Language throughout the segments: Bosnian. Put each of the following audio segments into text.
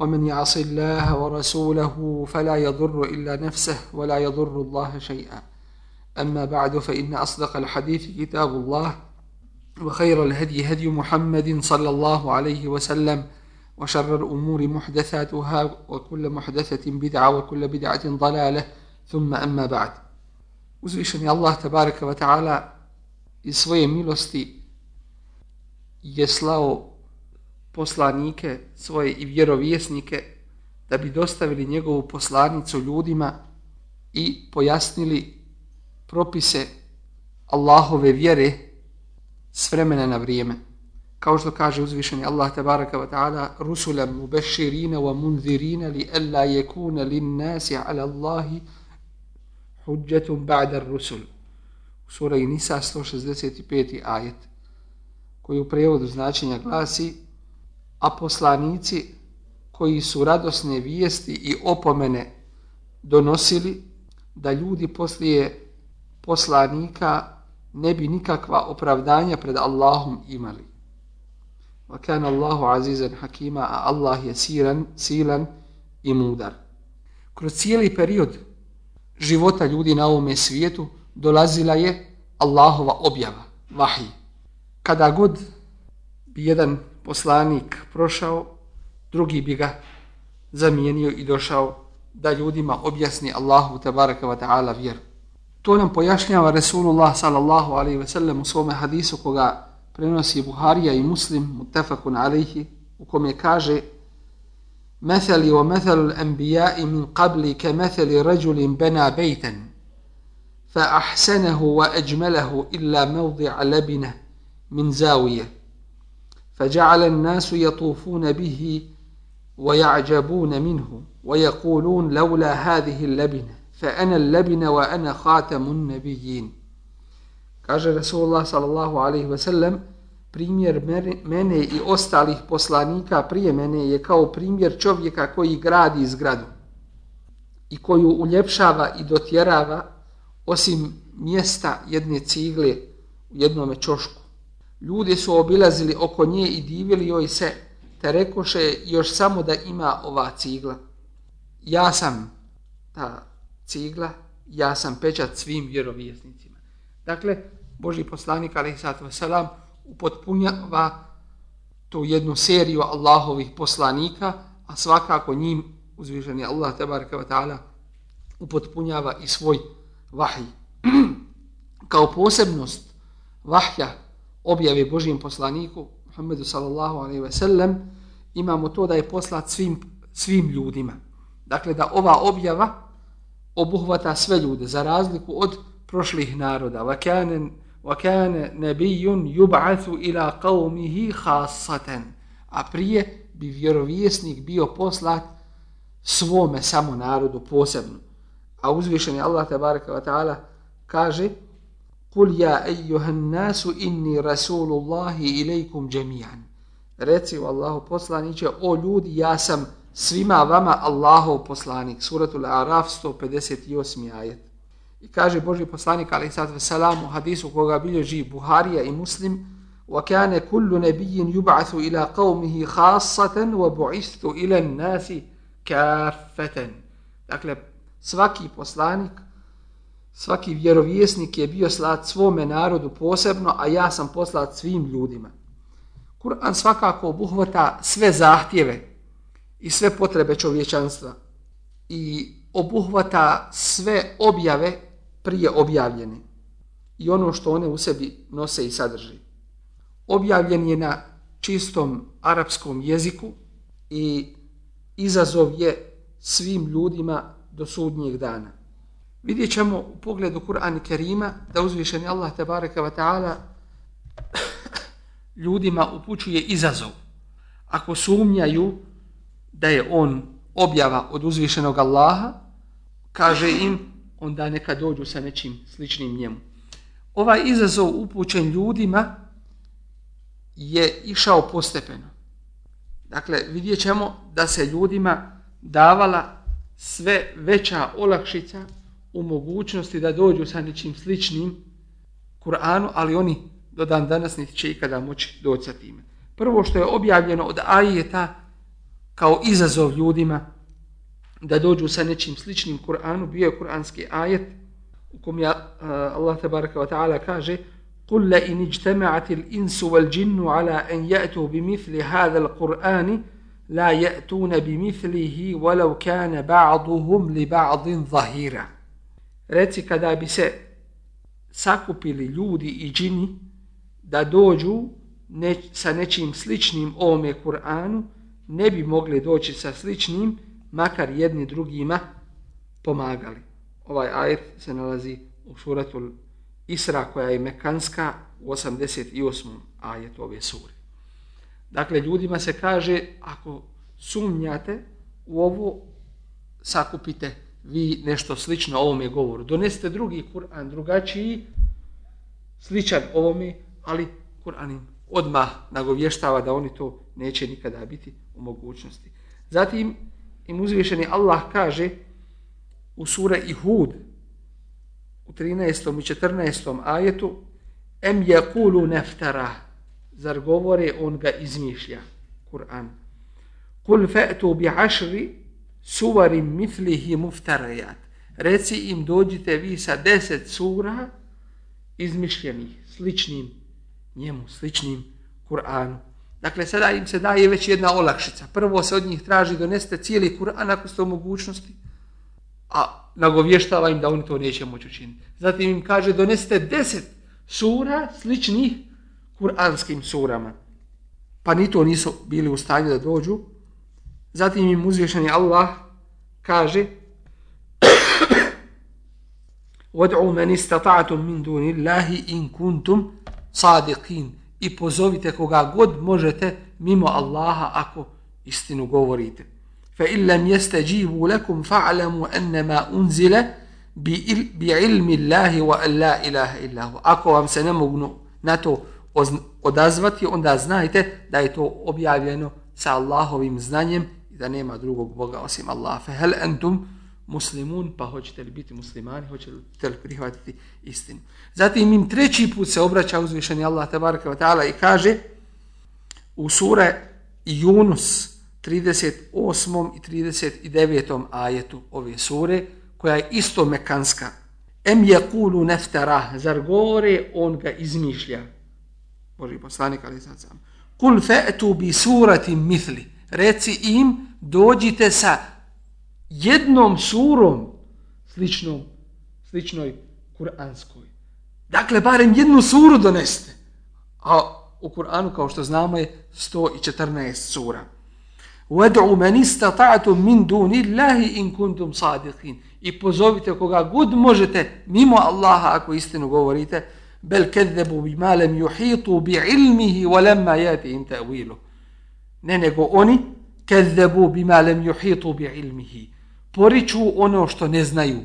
ومن يعص الله ورسوله فلا يضر إلا نفسه ولا يضر الله شيئا. أما بعد فإن أصدق الحديث كتاب الله وخير الهدي هدي محمد صلى الله عليه وسلم وشر الأمور محدثاتها وكل محدثة بدعة وكل بدعة ضلالة. ثم أما بعد uzvišeni Allah tabaraka wa ta'ala slao poslanike svoje i vjerovjesnike da bi dostavili njegovu poslanicu ljudima i pojasnili propise Allahove vjere s vremena na vrijeme. Kao što kaže uzvišeni Allah tabaraka wa ta'ala rusulam mubeširina wa munzirina li alla yekuna lin nasi ala Allahi hujjatum ba'da rusul. Sura Nisa 165. ajet koji u prevodu značenja glasi a poslanici koji su radosne vijesti i opomene donosili da ljudi poslije poslanika ne bi nikakva opravdanja pred Allahom imali. Wa kana Allahu azizan hakima, a Allah je siran, silan i mudar. Kroz cijeli period života ljudi na ovome svijetu dolazila je Allahova objava, vahij. Kada god bi jedan poslanik prošao, drugi bi ga zamijenio i došao da ljudima objasni Allahu tabaraka wa ta'ala vjeru. To nam pojašnjava Resulullah sallallahu alaihi ve sellem u svome hadisu koga prenosi Buharija i Muslim mutafakun alaihi u kome kaže Methali wa methalu l'anbijai min qabli ke methali rađulin bena bejten fa ahsanahu wa ajmalahu illa فجعل الناس يطوفون به ويعجبون منه ويقولون لولا هذه اللبنة فأنا اللبنة وأنا خاتم النبيين kaže Rasulullah sallallahu alaihi ve sellem primjer mene i ostalih poslanika prije mene je kao primjer čovjeka koji gradi zgradu i koju uljepšava i dotjerava osim mjesta jedne cigle u jednom čošku Ljudi su obilazili oko nje i divili joj se, te rekoše još samo da ima ova cigla. Ja sam ta cigla, ja sam pečat svim vjerovjesnicima. Dakle, Boži poslanik, ali sato selam, upotpunjava tu jednu seriju Allahovih poslanika, a svakako njim uzvišeni Allah, tabaraka wa ta'ala, upotpunjava i svoj vahij. Kao posebnost vahja objave Božijem poslaniku Muhammedu sallallahu alaihi ve sellem imamo to da je poslat svim, svim ljudima. Dakle, da ova objava obuhvata sve ljude za razliku od prošlih naroda. وَكَانَ وَكَانَ نَبِيٌ يُبْعَثُ إِلَىٰ قَوْمِهِ خَاصَةً A prije bi vjerovjesnik bio poslat svome samo narodu posebno. A uzvišeni Allah tabaraka wa ta'ala kaže Kul ja ejuhan nasu inni rasulullahi ilaikum džemijan. Reci u Allahu poslaniće, o ljudi, ja sam svima vama Allahov poslanik. Suratul Araf 158. ajet. I kaže Boži poslanik, ali sad veselamu, hadisu koga bilježi Buharija i Muslim, وَكَانَ كُلُّ نَبِيٍّ يُبْعَثُ إِلَىٰ قَوْمِهِ خَاصَةً وَبُعِثْتُ إِلَى النَّاسِ كَافَةً Dakle, svaki poslanik svaki vjerovjesnik je bio slat svome narodu posebno, a ja sam poslat svim ljudima. Kur'an svakako obuhvata sve zahtjeve i sve potrebe čovječanstva i obuhvata sve objave prije objavljene i ono što one u sebi nose i sadrži. Objavljen je na čistom arapskom jeziku i izazov je svim ljudima do sudnjeg dana. Vidjet ćemo u pogledu Kur'ana Kerima da uzvišeni Allah tabaraka wa ta'ala ljudima upućuje izazov. Ako sumnjaju da je on objava od uzvišenog Allaha, kaže im onda neka dođu sa nečim sličnim njemu. Ovaj izazov upućen ljudima je išao postepeno. Dakle, vidjet ćemo da se ljudima davala sve veća olakšica u mogućnosti da dođu sa nečim sličnim Kur'anu, ali oni do dan danas niti će ikada moći doći sa time. Prvo što je objavljeno od ajeta kao izazov ljudima da dođu sa nečim sličnim Kur'anu, bio je kur'anski ajet u kom je uh, Allah tabaraka wa ta'ala kaže قل لئن اجتمعت الإنس والجن على أن يأتوا بمثل هذا القرآن لا يأتون بمثله ولو كان بعضهم لبعض ظهيرا Reci kada bi se sakupili ljudi i džini da dođu ne, sa nečim sličnim ovome Kur'anu, ne bi mogli doći sa sličnim, makar jedni drugima pomagali. Ovaj ajet se nalazi u suratul Isra koja je mekanska u 88. ajetu ove sure. Dakle, ljudima se kaže, ako sumnjate u ovo, sakupite vi nešto slično ovome govoru. Donesite drugi Kur'an, drugačiji, sličan ovome, ali Kur'an im odmah nagovještava da oni to neće nikada biti u mogućnosti. Zatim im uzvišeni Allah kaže u sura Ihud u 13. i 14. ajetu em yakulu neftara zar govore on ga izmišlja Kur'an kul fa'tu bi ašri suvarim mithlihi muftarajat reci im dođite vi sa deset sura izmišljenih sličnim njemu, sličnim Kur'anu. Dakle, sada im se daje već jedna olakšica. Prvo se od njih traži doneste cijeli Kur'an ako ste u mogućnosti, a nagovještava im da oni to neće moći učiniti. Zatim im kaže doneste deset sura sličnih kur'anskim surama. Pa ni to nisu bili u stanju da dođu. Zatim im uzvješani Allah kaže وَدْعُوا مَنِ اسْتَطَعْتُمْ مِنْ دُونِ اللَّهِ إِنْ كُنْتُمْ sadiqin i pozovite koga god možete mimo Allaha ako istinu govorite. Fa illam yastajibu lakum fa'lamu annama unzila bi, il, bi ilmi Allahi wa la ilaha illa hu. Ako vam se ne mogu na to odazvati, onda znajte da je to objavljeno sa Allahovim znanjem i da nema drugog Boga osim Allaha. Fe hal antum muslimun, pa hoćete li biti muslimani, hoćete li prihvatiti istinu. Zatim im treći put se obraća uzvišeni Allah tabaraka wa ta'ala i kaže u sure Yunus 38. i 39. ajetu ove sure, koja je isto mekanska. Em je kulu neftara, zar govore, on ga izmišlja. Boži poslanik, ali sad sam. Kul fe'tu bi surati mithli Reci im, dođite sa jednom surom sličnom, sličnoj kuranskoj. Dakle, barem jednu suru doneste. A u Kur'anu, kao što znamo, je 114 sura. وَدْعُ مَنِ اسْتَطَعْتُمْ مِنْ دُونِ اللَّهِ إِنْ كُنْتُمْ صَادِقِينَ I pozovite koga god možete mimo Allaha ako istinu govorite bel kezebu bi malem juhitu bi ilmihi walemma jati im ta'wilu. Ne nego oni kezebu bima lem yuhitu bi ilmihi poriču ono što ne znaju,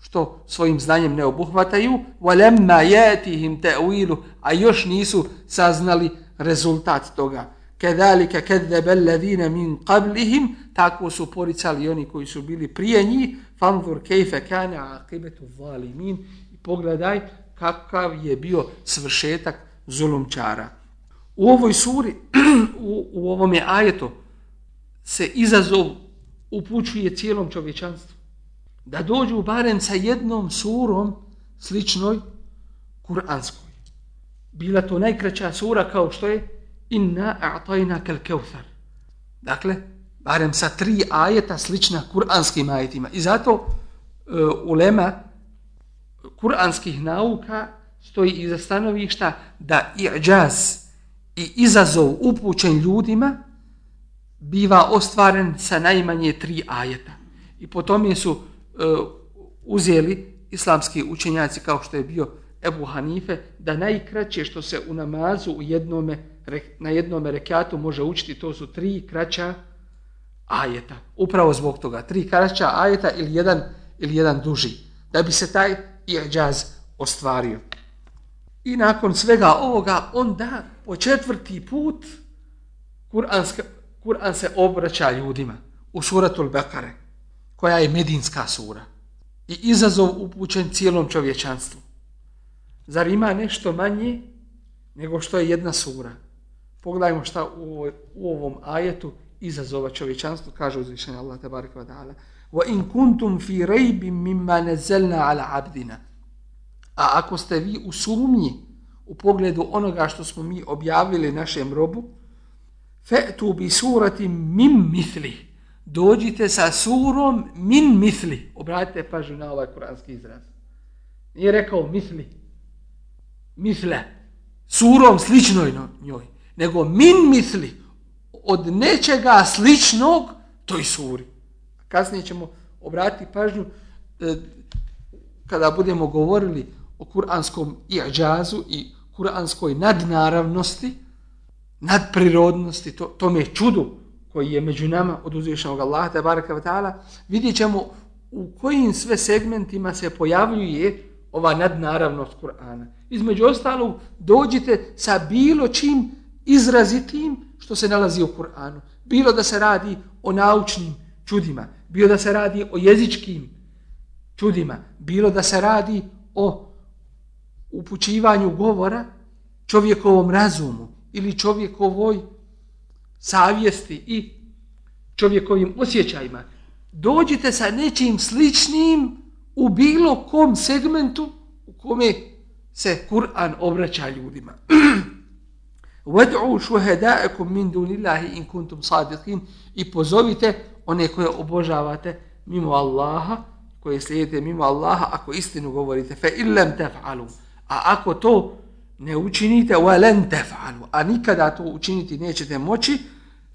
što svojim znanjem ne obuhvataju, walamma yatihim ta'wilu, a još nisu saznali rezultat toga. Kedalika kadzaba alladhina min qablihim, tako su poricali oni koji su bili prije njih, fanzur kayfa kana aqibatu zalimin. I pogledaj kakav je bio svršetak zulumčara. U ovoj suri, u, u ovom je ajetu, se izazov upućuje cijelom čovječanstvu. Da dođu barem sa jednom surom sličnoj kuranskoj. Bila to najkraća sura kao što je Inna a'tajna kal keuthar. Dakle, barem sa tri ajeta slična kuranskim ajetima. I zato uh, ulema kuranskih nauka stoji iza stanovišta da i'đaz i izazov upućen ljudima biva ostvaren sa najmanje tri ajeta. I potom tome su uh, uzeli islamski učenjaci kao što je bio Ebu Hanife, da najkraće što se u namazu u jednome, na jednom rekatu može učiti, to su tri kraća ajeta. Upravo zbog toga. Tri kraća ajeta ili jedan, ili jedan duži. da bi se taj iđaz ostvario. I nakon svega ovoga, onda po četvrti put Kur'an, Kur'an se obraća ljudima u suratul Bekare, koja je medinska sura i izazov upućen cijelom čovječanstvu. Zar ima nešto manje nego što je jedna sura? Pogledajmo šta u, u ovom ajetu izazova čovječanstvu, kaže uzvišenje Allah tabaraka wa ta'ala. Wa in kuntum fi مِمَّا mimma عَلَى ala. A ako ste vi u sumnji u pogledu onoga što smo mi objavili našem robu, fe'tu bi surati min mithli. Dođite sa surom min mithli. Obratite pažnju na ovaj kuranski izraz. Nije rekao mithli. Mithle. Surom sličnoj njoj. Nego min mithli. Od nečega sličnog toj suri. Kasnije ćemo obratiti pažnju e, kada budemo govorili o kuranskom i'đazu i kuranskoj nadnaravnosti, nadprirodnosti, to, tome čudu koji je među nama od uzvišenog Allaha, te baraka wa ta'ala, vidjet ćemo u kojim sve segmentima se pojavljuje ova nadnaravnost Kur'ana. Između ostalog, dođite sa bilo čim izrazitim što se nalazi u Kur'anu. Bilo da se radi o naučnim čudima, bilo da se radi o jezičkim čudima, bilo da se radi o upućivanju govora čovjekovom razumu ili čovjekovoj savjesti i čovjekovim osjećajima. Dođite sa nečim sličnim u bilo kom segmentu u kome se Kur'an obraća ljudima. Wad'u shuhada'akum min dunillahi in kuntum sadiqin i pozovite one koje obožavate mimo Allaha, koje slijedite mimo Allaha ako istinu govorite fa illam taf'alu A ako to ne učinite, وَلَنْ تَفْعَلُوا A nikada to učiniti nećete moći,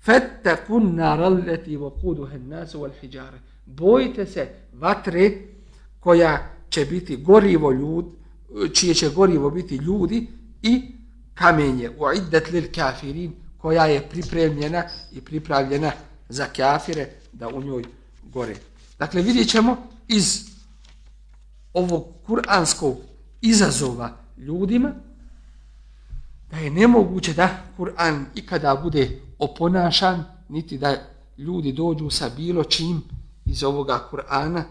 فَتَّكُنْ نَارَ الَّتِي وَقُودُهَ النَّاسُ وَالْحِجَارَ Bojite se vatre koja će biti gorivo ljud, čije će gorivo biti ljudi i kamenje uiddat lil kafirin koja je pripremljena i pripravljena za kafire da u njoj gore. Dakle, vidjet ćemo iz ovog kuranskog izazova ljudima, da je nemoguće da Kur'an ikada bude oponašan, niti da ljudi dođu sa bilo čim iz ovoga Kur'ana,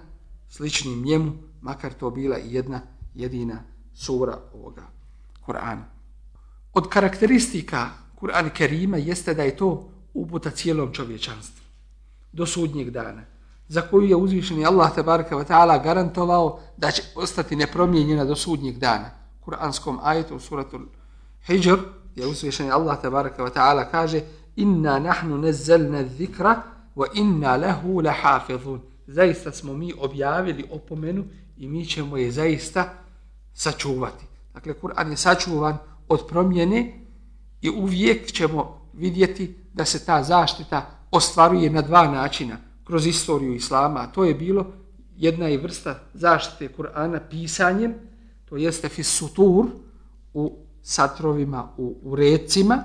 sličnim njemu, makar to bila i jedna jedina sura ovoga Kur'ana. Od karakteristika Kur'an Kerima jeste da je to uputa cijelom čovječanstvu do sudnjeg dana za koju je uzvišeni Allah tabaraka wa ta'ala garantovao da će ostati nepromijenjena do sudnjeg dana. Kur'anskom ajetu u suratu Hijr je uzvišeni Allah tabaraka wa ta'ala kaže Inna nahnu nezzelna zikra wa inna lehu lahafidhun. Zaista smo mi objavili opomenu i mi ćemo je zaista sačuvati. Dakle, Kur'an je sačuvan od promjene i uvijek ćemo vidjeti da se ta zaštita ostvaruje na dva načina – kroz istoriju Islama, a to je bilo jedna i vrsta zaštite Kur'ana pisanjem, to jeste fisutur u satrovima, u, u recima,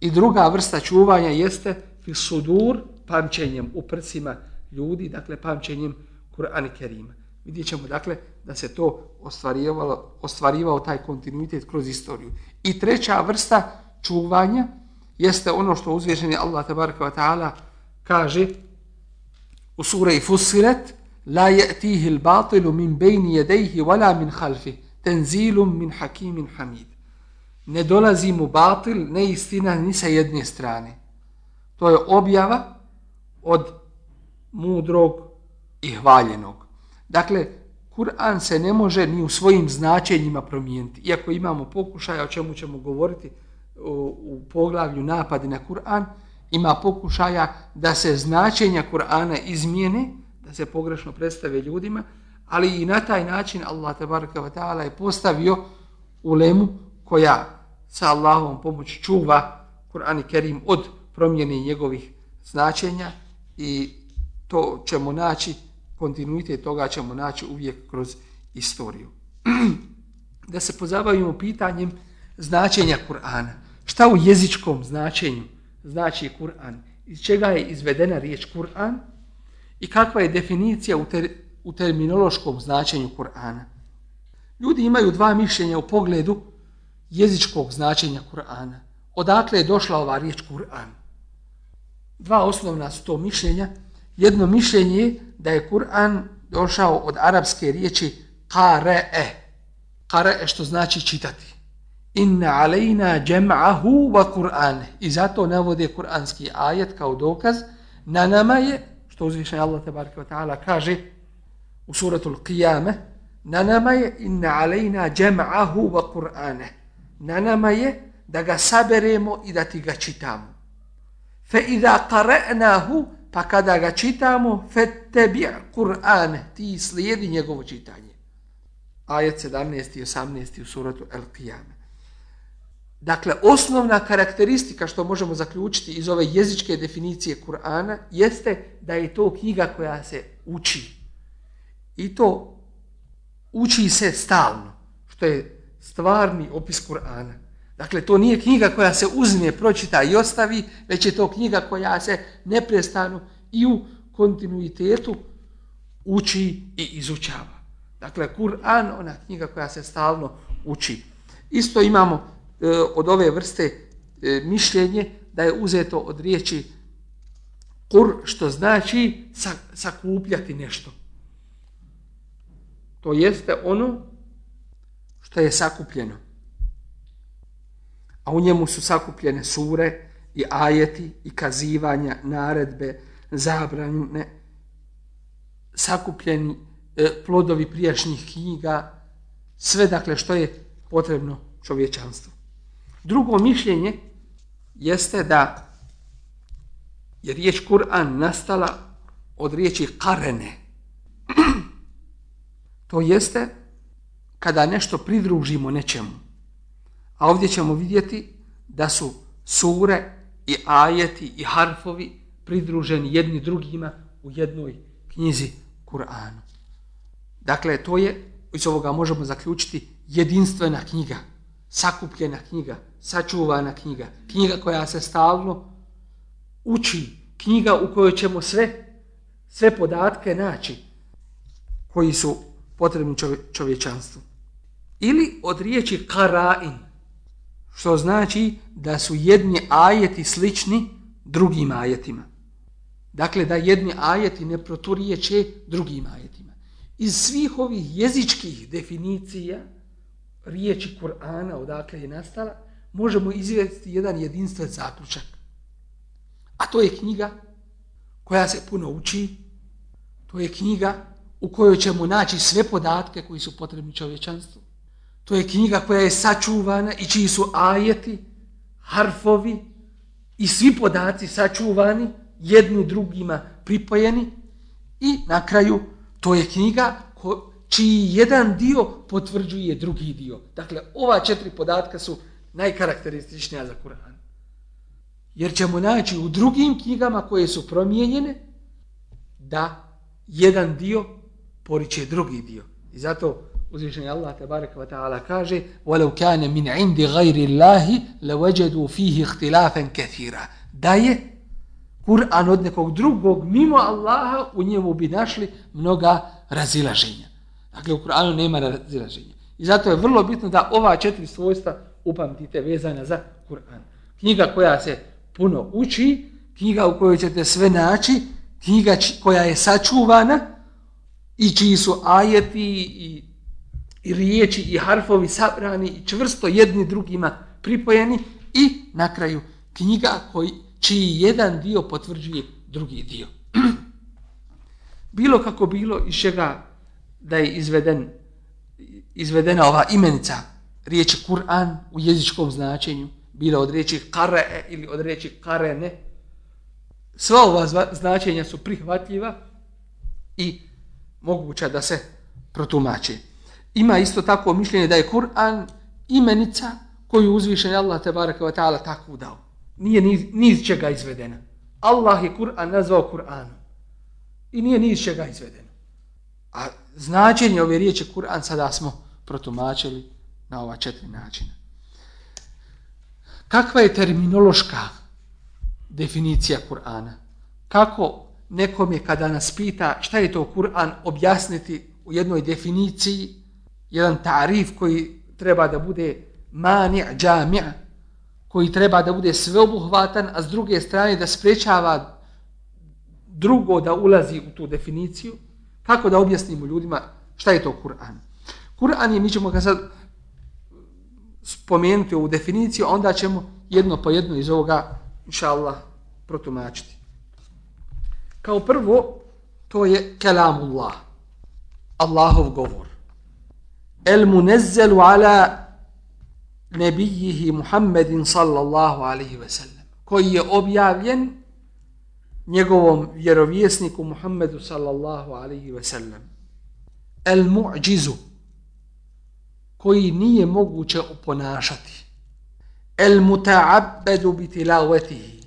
i druga vrsta čuvanja jeste fisudur pamćenjem u prsima ljudi, dakle pamćenjem Kur'ana Kerima. Vidjet ćemo, dakle, da se to ostvarivalo, ostvarivao taj kontinuitet kroz istoriju. I treća vrsta čuvanja jeste ono što uzvišeni Allah tabaraka wa ta'ala kaže u suri Fussilet la ya'tihi al-batilu min bayni yadayhi wala min khalfi tanzilun min hakimin hamid. Ne dolazi mu batil ne istina ni sa jedne strane. To je objava od mudrog i hvaljenog. Dakle Kur'an se ne može ni u svojim značenjima promijeniti iako imamo pokušaja o čemu ćemo govoriti u, u poglavlju napadi na Kur'an ima pokušaja da se značenja Kur'ana izmijene, da se pogrešno predstave ljudima, ali i na taj način Allah tabaraka wa ta'ala je postavio ulemu koja sa Allahom pomoć čuva Kur'an i Kerim od promjene njegovih značenja i to ćemo naći, kontinuitet toga ćemo naći uvijek kroz istoriju. da se pozabavimo pitanjem značenja Kur'ana. Šta u jezičkom značenju znači Kur'an, iz čega je izvedena riječ Kur'an i kakva je definicija u, ter, u terminološkom značenju Kur'ana. Ljudi imaju dva mišljenja u pogledu jezičkog značenja Kur'ana. Odakle je došla ova riječ Kur'an? Dva osnovna su to mišljenja. Jedno mišljenje je da je Kur'an došao od arapske riječi qare'e. Qare'e što znači čitati. Inna alejna džem'ahu wa Kur'an. I zato navode kur'anski ajet kao dokaz. Na nama je, što uzvišen Allah tabaraka wa ta'ala kaže u suratul Qiyame, na nama je inna alejna džem'ahu wa Kur'ane. Na nama je da ga saberemo i da ti ga čitamo. Fe idha qara'nahu, pa kada ga čitamo, fe tebi' Kur'ane, ti slijedi njegovo čitanje. Ajet 17. i 18. u suratu El Qiyame. Dakle, osnovna karakteristika što možemo zaključiti iz ove jezičke definicije Kur'ana jeste da je to knjiga koja se uči. I to uči se stalno, što je stvarni opis Kur'ana. Dakle, to nije knjiga koja se uzme, pročita i ostavi, već je to knjiga koja se neprestano i u kontinuitetu uči i izučava. Dakle, Kur'an, ona knjiga koja se stalno uči. Isto imamo e, od ove vrste e, mišljenje da je uzeto od riječi kur, što znači sakupljati nešto. To jeste ono što je sakupljeno. A u njemu su sakupljene sure i ajeti i kazivanja, naredbe, zabrane, sakupljeni e, plodovi prijašnjih knjiga, sve dakle što je potrebno čovječanstvu. Drugo mišljenje jeste da je riječ Kur'an nastala od riječi karene. to jeste kada nešto pridružimo nečemu. A ovdje ćemo vidjeti da su sure i ajeti i harfovi pridruženi jedni drugima u jednoj knjizi Kur'anu. Dakle, to je, iz ovoga možemo zaključiti, jedinstvena knjiga, sakupljena knjiga, sačuvana knjiga, knjiga koja se stalno uči, knjiga u kojoj ćemo sve, sve podatke naći koji su potrebni čovječanstvu. Ili od riječi karain, što znači da su jedni ajeti slični drugim ajetima. Dakle, da jedni ajeti ne proturiječe drugim ajetima. Iz svih ovih jezičkih definicija riječi Kur'ana, odakle je nastala, možemo izvesti jedan jedinstven zaključak. A to je knjiga koja se puno uči, to je knjiga u kojoj ćemo naći sve podatke koji su potrebni čovječanstvu. To je knjiga koja je sačuvana i čiji su ajeti, harfovi i svi podaci sačuvani, jedni drugima pripojeni. I na kraju, to je knjiga ko, čiji jedan dio potvrđuje drugi dio. Dakle, ova četiri podatka su najkarakterističnija za Kur'an. Jer ćemo naći u drugim knjigama koje su promijenjene da jedan dio poriče drugi dio. I zato uzvišeni Allah tabaraka wa ta'ala kaže وَلَوْ كَانَ مِنْ عِنْدِ غَيْرِ اللَّهِ لَوَجَدُوا فِيهِ اخْتِلَافًا كَثِيرًا Da je Kur'an od nekog drugog mimo Allaha u njemu bi našli mnoga razilaženja. Dakle, u Kur'anu nema razilaženja. I zato je vrlo bitno da ova četiri svojstva upamtite vezana za Kur'an. Knjiga koja se puno uči, knjiga u kojoj ćete sve naći, knjiga koja je sačuvana i čiji su ajeti i, i riječi i harfovi sabrani i čvrsto jedni drugima pripojeni i na kraju knjiga koji, čiji jedan dio potvrđuje drugi dio. bilo kako bilo iz čega da je izveden, izvedena ova imenica riječi Kur'an u jezičkom značenju, bila od riječi kare ili od riječi karene, sva ova značenja su prihvatljiva i moguća da se protumači. Ima isto tako mišljenje da je Kur'an imenica koju uzviše Allah te baraka wa ta'ala tako dao. Nije niz, niz čega izvedena. Allah je Kur'an nazvao Kur'anom. I nije niz čega izvedena. A značenje ove riječi Kur'an sada smo protumačili na ova četiri načina. Kakva je terminološka definicija Kur'ana? Kako nekom je kada nas pita šta je to Kur'an objasniti u jednoj definiciji, jedan tarif koji treba da bude mani' džami' koji treba da bude sveobuhvatan, a s druge strane da sprečava drugo da ulazi u tu definiciju, kako da objasnimo ljudima šta je to Kur'an. Kur'an je, mi ćemo ga sad spomenuti ovu definiciju, onda ćemo jedno po jedno iz ovoga, inša Allah, protumačiti. Kao prvo, to je kelamullah, Allahov govor. El munezzelu ala nebijihi Muhammedin sallallahu alaihi ve sellem, koji je objavljen njegovom vjerovjesniku Muhammedu sallallahu alaihi ve sellem. El mu'đizu, koji nije moguće oponašati. El muta'abbedu bitilavetihi,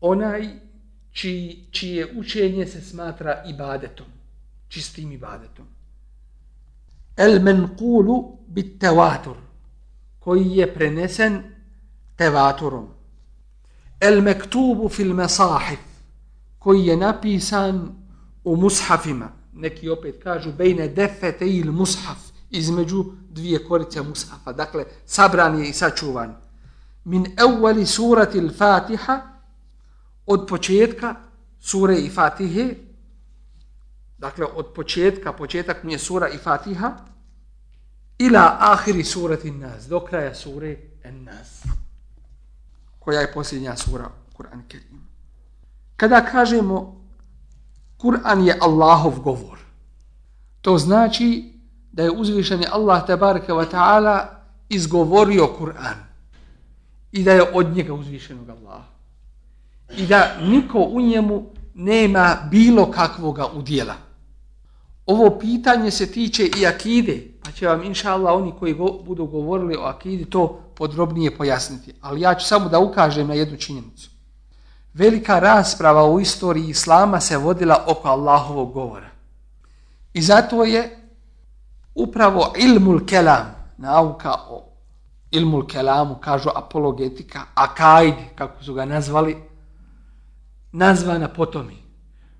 onaj čiji, čije učenje se smatra ibadetom, čistim ibadetom. El menqulu bit tevatur, koji je prenesen tevaturom. El mektubu fil mesahif, koji je napisan u mushafima. Neki opet kažu bejne defete il mushaf, između dvije korice mushafa. Dakle, sabran je i sačuvan. Min evvali surati il fatiha, od početka sure i fatihe, dakle, od početka, početak mi je sura i fatiha, ila ahiri surati nas, do kraja sure en nas, koja je posljednja sura Kur'an Kerim. Kada kažemo Kur'an je Allahov govor, to znači da je uzvišeni Allah tabaraka wa ta'ala izgovorio Kur'an i da je od njega uzvišenog Allaha i da niko u njemu nema bilo kakvoga udjela. Ovo pitanje se tiče i akide, pa će vam inša Allah oni koji go, budu govorili o akidi to podrobnije pojasniti. Ali ja ću samo da ukažem na jednu činjenicu. Velika rasprava u istoriji Islama se vodila oko Allahovog govora. I zato je upravo ilmul kelam, nauka o ilmul kelamu, kažu apologetika, akaid, kako su ga nazvali, nazvana potomi.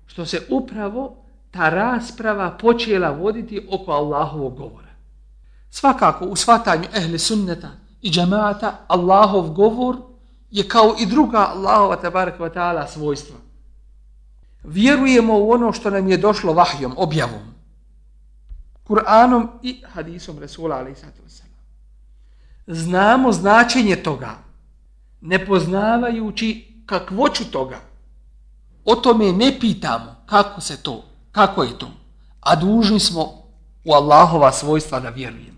Što se upravo ta rasprava počela voditi oko Allahovog govora. Svakako u shvatanju ehli sunneta i džemata Allahov govor je kao i druga Allahova tabaraka wa ta'ala svojstva. Vjerujemo u ono što nam je došlo vahjom, objavom. Kur'anom i hadisom Resula alaih sato Znamo značenje toga, ne poznavajući kakvoću toga. O tome ne pitamo kako se to, kako je to, a dužni smo u Allahova svojstva da vjerujemo.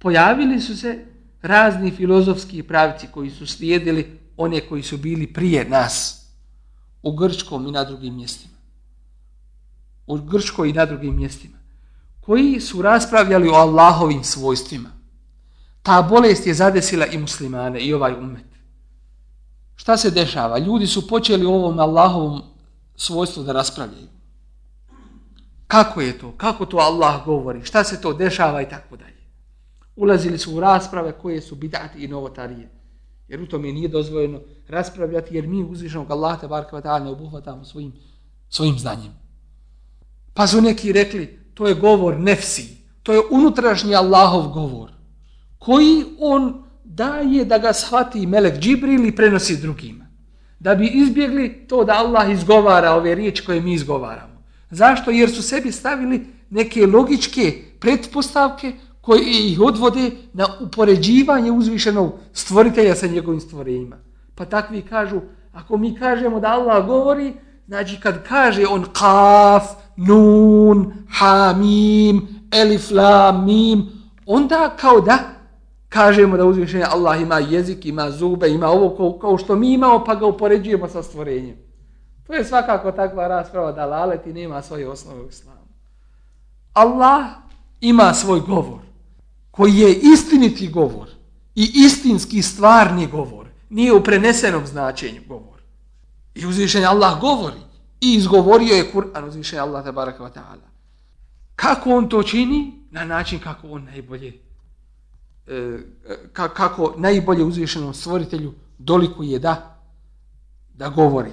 Pojavili su se razni filozofski pravci koji su slijedili one koji su bili prije nas u Grčkom i na drugim mjestima. U Grčkoj i na drugim mjestima koji su raspravljali o Allahovim svojstvima. Ta bolest je zadesila i muslimane i ovaj umet. Šta se dešava? Ljudi su počeli o ovom Allahovom svojstvu da raspravljaju. Kako je to? Kako to Allah govori? Šta se to dešava i tako dalje? Ulazili su u rasprave koje su bidati i novotarije. Jer u tome nije dozvoljeno raspravljati jer mi uzvišenog Allaha te barka ne obuhvatamo svojim, svojim znanjem. Pa su neki rekli, to je govor nefsi, to je unutrašnji Allahov govor, koji on daje da ga shvati Melek Džibril i prenosi drugima. Da bi izbjegli to da Allah izgovara ove riječi koje mi izgovaramo. Zašto? Jer su sebi stavili neke logičke pretpostavke koji ih odvode na upoređivanje uzvišenog stvoritelja sa njegovim stvorenjima. Pa takvi kažu, ako mi kažemo da Allah govori, znači kad kaže on kaf, nun, hamim, elif, lam, mim, onda kao da kažemo da uzvišenje Allah ima jezik, ima zube, ima ovo kao, kao što mi imamo, pa ga upoređujemo sa stvorenjem. To je svakako takva rasprava da laleti nema svoje osnove u islamu. Allah ima svoj govor, koji je istiniti govor i istinski stvarni govor, nije u prenesenom značenju govor. I uzvišenje Allah govori. I izgovorio je Kur'an uzviše Allah tabaraka wa ta'ala. Kako on to čini? Na način kako on najbolje e, kako najbolje uzvišenom stvoritelju doliku je da da govori.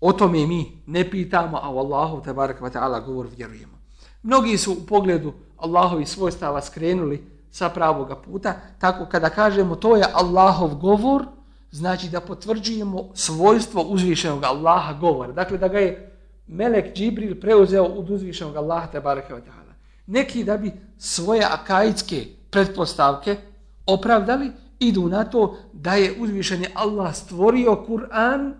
o tome mi ne pitamo, a u Allahu te wa ta'ala govor vjerujemo. Mnogi su u pogledu Allahovi svojstava skrenuli sa pravoga puta, tako kada kažemo to je Allahov govor, znači da potvrđujemo svojstvo uzvišenog Allaha govora. Dakle, da ga je Melek Džibril preuzeo od uzvišenog Allaha te bareke ta'ala. Neki da bi svoje akaidske pretpostavke opravdali, idu na to da je uzvišeni Allah stvorio Kur'an,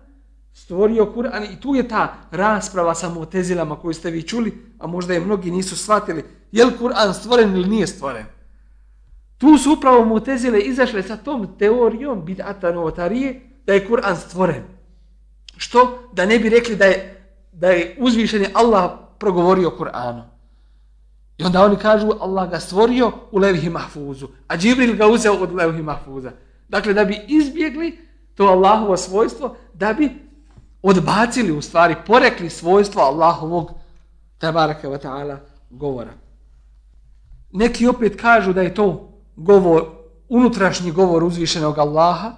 stvorio Kur'an i tu je ta rasprava sa motezilama koju ste vi čuli, a možda je mnogi nisu shvatili, je li Kur'an stvoren ili nije stvoren. Tu su upravo mutezile izašle sa tom teorijom bid'ata novotarije da je Kur'an stvoren. Što? Da ne bi rekli da je, da je uzvišeni Allah progovorio Kur'anu. I onda oni kažu Allah ga stvorio u levhi mahfuzu, a Džibril ga uzeo od levhi mahfuza. Dakle, da bi izbjegli to Allahovo svojstvo, da bi odbacili u stvari, porekli svojstvo Allahovog tabaraka wa ta'ala govora. Neki opet kažu da je to govor, unutrašnji govor uzvišenog Allaha,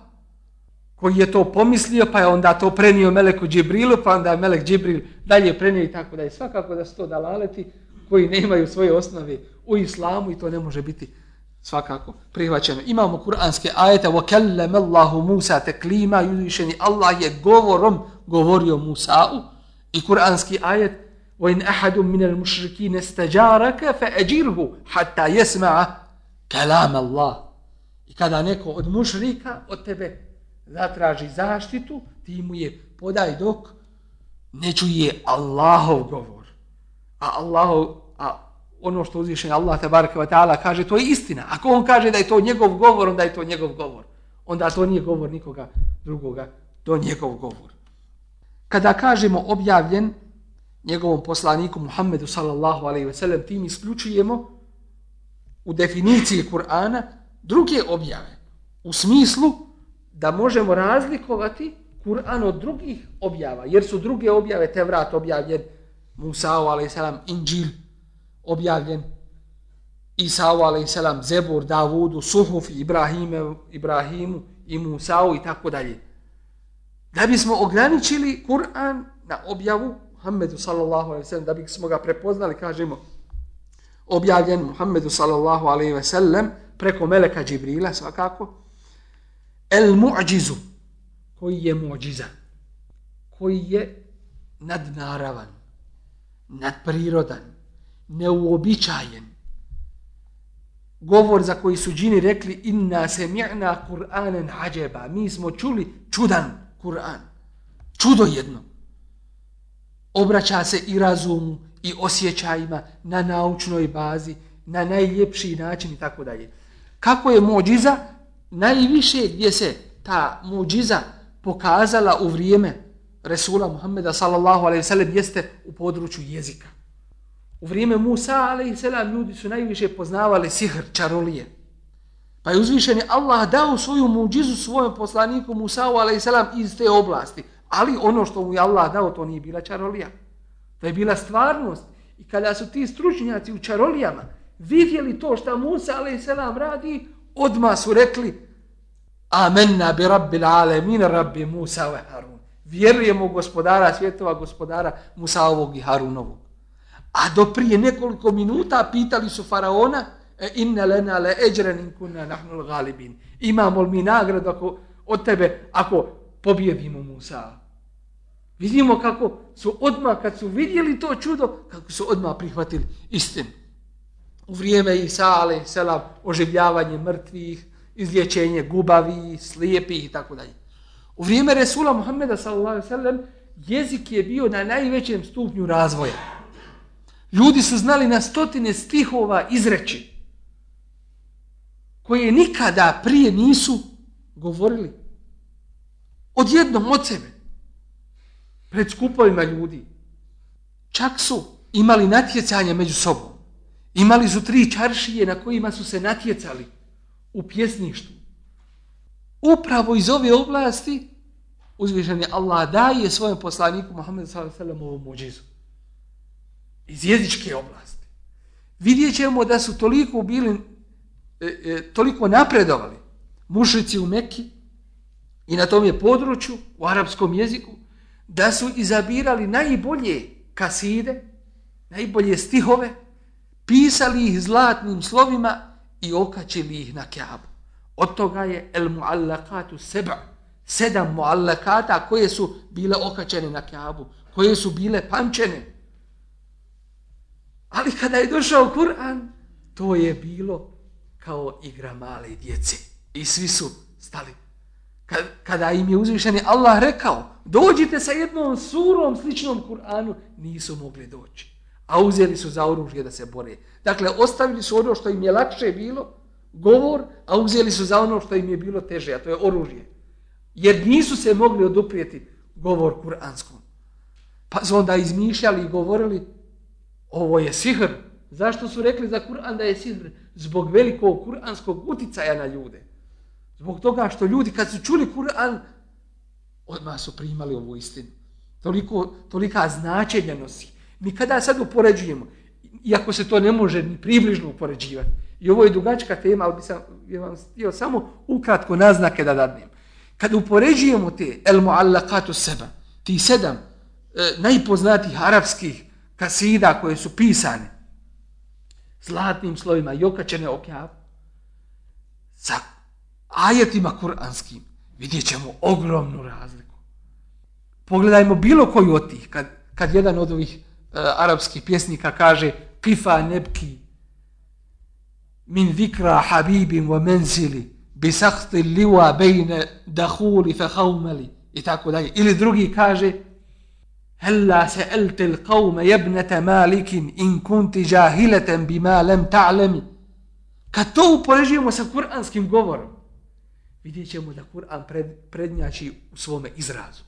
koji je to pomislio, pa je onda to prenio Meleku Džibrilu, pa onda je Melek Džibril dalje prenio i tako da je svakako da su to dalaleti koji ne imaju svoje osnove u islamu i to ne može biti svakako prihvaćeno. Imamo kuranske ajete وَكَلَّمَ اللَّهُ مُوسَى تَكْلِيمًا Uzvišeni Allah je govorom govorio Musa'u i kuranski ajet وَإِنْ أَحَدٌ مِنَ الْمُشْرِكِينَ اسْتَجَارَكَ فَأَجِرْهُ حَتَّى يَسْمَعَ كَلَامَ اللَّهِ I kada neko od mušrika od tebe zatraži zaštitu, ti mu je podaj dok ne čuje Allahov govor. A Allahov, a ono što uzvišen Allah te bareke ve taala kaže to je istina. Ako on kaže da je to njegov govor, onda je to njegov govor. Onda to nije govor nikoga drugoga, to je njegov govor. Kada kažemo objavljen njegovom poslaniku Muhammedu sallallahu alejhi ve sellem, tim isključujemo u definiciji Kur'ana druge objave. U smislu da možemo razlikovati Kur'an od drugih objava, jer su druge objave te vrat objavljen Musa alejhi selam Injil objavljen Isau a.s. Zebur, Davudu, Suhuf, Ibrahime, Ibrahimu i Musa i tako dalje. Da bismo ograničili Kur'an na objavu Muhammedu sallallahu alaihi sallam, da bi smo ga prepoznali, kažemo, objavljen Muhammedu sallallahu alaihi sallam preko Meleka Džibrila svakako, el mu'đizu, koji je mu'điza, koji je nadnaravan, nadprirodan, neuobičajen. Govor za koji su džini rekli inna se mi'na Kur'anen ađeba. Mi smo čuli čudan Kur'an. Čudo jedno. Obraća se i razumu i osjećajima na naučnoj bazi, na najljepši način i tako dalje. Kako je mođiza? Najviše gdje se ta mođiza pokazala u vrijeme Resula Muhammeda sallallahu alaihi sallam jeste u području jezika. U vrijeme Musa, alaihi sallam ljudi su najviše poznavali sihr, čarolije. Pa je uzvišen Allah dao svoju muđizu svojom poslaniku Musa, alaihi i iz te oblasti. Ali ono što mu je Allah dao, to nije bila čarolija. To je bila stvarnost. I kada su ti stručnjaci u čarolijama vidjeli to što Musa, ali radi, odma su rekli Amenna bi rabbil alemin, rabbi Musa ve Harun. Vjerujemo gospodara svjetova, gospodara Musa ovog i Harunovog. A do prije nekoliko minuta pitali su faraona e, inna lena le eđren in kunna nahnu galibin. Imamo li mi nagradu ako, od tebe ako pobjedimo Musa? Vidimo kako su odmah, kad su vidjeli to čudo, kako su odmah prihvatili istinu. U vrijeme Isa, ale, selam, oživljavanje mrtvih, izlječenje gubavi, slijepih i tako dalje. U vrijeme Resula Muhammeda, sallallahu sallam, jezik je bio na najvećem stupnju razvoja. Ljudi su znali na stotine stihova izreći koje nikada prije nisu govorili. Odjednom od sebe. Pred skupovima ljudi. Čak su imali natjecanja među sobom. Imali su tri čaršije na kojima su se natjecali u pjesništvu. Upravo iz ove oblasti uzvišen je Allah daje svojem poslaniku Muhammedu s.a.v. ovu muđizu iz jezičke oblasti. Vidjet ćemo da su toliko bili, e, e, toliko napredovali mušici u Mekki i na tom je području, u arapskom jeziku, da su izabirali najbolje kaside, najbolje stihove, pisali ih zlatnim slovima i okačili ih na kjabu. Od toga je el muallakatu seba, sedam muallakata koje su bile okačene na kjabu, koje su bile pamčene. Ali kada je došao Kur'an, to je bilo kao igra male djece. I svi su stali. Kada im je uzvišeni Allah rekao, dođite sa jednom surom sličnom Kur'anu, nisu mogli doći. A uzeli su za oružje da se bore. Dakle, ostavili su ono što im je lakše bilo, govor, a uzeli su za ono što im je bilo teže, a to je oružje. Jer nisu se mogli oduprijeti govor kuranskom. Pa su onda izmišljali i govorili, ovo je sihr. Zašto su rekli za Kur'an da je sihr? Zbog velikog kuranskog uticaja na ljude. Zbog toga što ljudi kad su čuli Kur'an, odmah su primali ovu istinu. Toliko, tolika značenja nosi. Mi kada sad upoređujemo, iako se to ne može ni približno upoređivati, i ovo je dugačka tema, ali bi sam ja vam htio samo ukratko naznake da dadnem. Kad upoređujemo te el muallakatu seba, ti sedam e, najpoznatijih arapskih kasida koje su pisane zlatnim slovima i okačene okjav, sa ajetima kuranskim, vidjet ćemo ogromnu razliku. Pogledajmo bilo koju od tih, kad, kad jedan od ovih e, arapskih pjesnika kaže kifa nebki min vikra habibin wa menzili bi sahti liwa bejne dahuli fe haumeli i tako dalje. Ili drugi kaže Hella se eltel qavme jebnete malikin in kunti jahileten bima lem ta'lemi. Kad to uporežujemo sa kuranskim govorom, vidjet ćemo da Kur'an pred, prednjači u svome izrazu.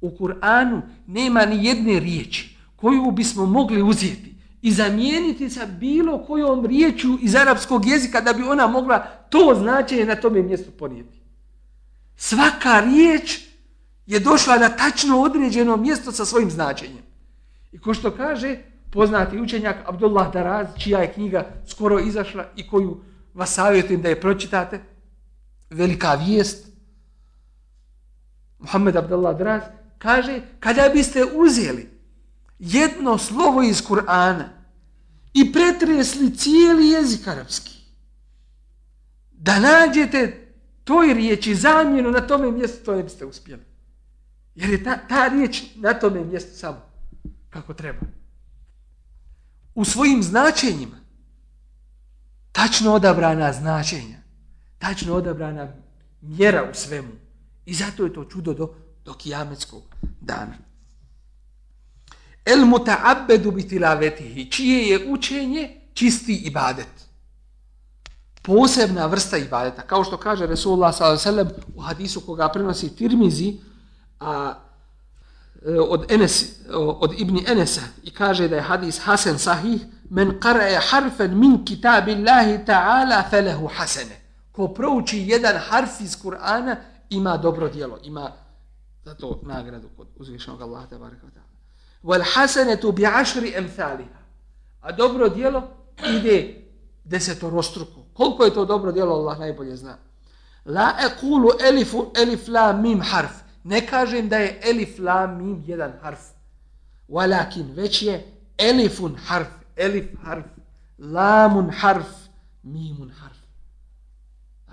U Kur'anu nema ni jedne riječi koju bismo mogli uzeti i zamijeniti sa bilo kojom riječju iz arapskog jezika da bi ona mogla to značenje na tome mjestu ponijeti. Svaka riječ je došla na tačno određeno mjesto sa svojim značenjem. I ko što kaže poznati učenjak Abdullah Daraz, čija je knjiga skoro izašla i koju vas savjetujem da je pročitate, velika vijest, Muhammed Abdullah Draz, kaže, kada biste uzeli jedno slovo iz Kur'ana i pretresli cijeli jezik arapski, da nađete toj riječi zamjenu na tome mjestu, to ne biste uspjeli. Jer je ta, ta riječ na tome mjestu samo kako treba. U svojim značenjima, tačno odabrana značenja, tačno odabrana mjera u svemu. I zato je to čudo do, do kijametskog dana. El muta'abbedu bi tilavetihi, čije je učenje čisti ibadet. Posebna vrsta ibadeta, kao što kaže Resulullah s.a.v. u hadisu koga prenosi Tirmizi, a, e, od, Enes, od Ibni Enesa i kaže da je hadis Hasan sahih, men qara'a harfan min kitabillahi ta'ala falahu hasana Ko prouči jedan harf iz Kur'ana ima dobro djelo, ima za to nagradu kod uzvišenog Allaha te wa ta'ala. Wal hasanatu bi ashri amthaliha a dobro djelo ide desetorostruko. Koliko je to dobro djelo Allah najbolje zna. La aqulu alif alif lam mim harf. Ne kažem da je alif lam mim jedan harf. Walakin već je alifun harf. Alif harf lamun harf mimun harf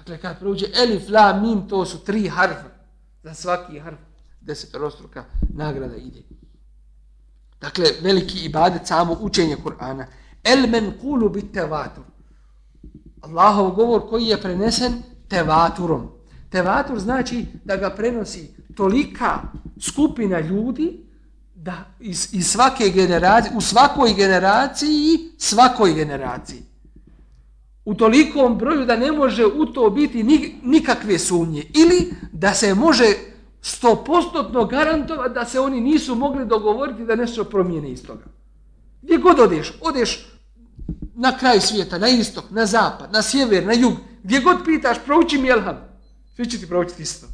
dakle kad prođe elif, la, mim to su tri harfa za svaki harf desetorostruka nagrada ide Dakle, veliki ibadet, samo učenje Kur'ana. El men kulu bit tevatur. Allahov govor koji je prenesen tevaturom. Tevatur znači da ga prenosi tolika skupina ljudi da iz, iz svake generacije, u svakoj generaciji svakoj generaciji. U tolikom broju da ne može u to biti nikakve sumnje. Ili da se može stopostotno garantovati da se oni nisu mogli dogovoriti da nešto promijene iz toga. Gdje god odeš, odeš na kraj svijeta, na istok, na zapad, na sjever, na jug, gdje god pitaš, prouči mi Elham, svi će ti proučiti isto.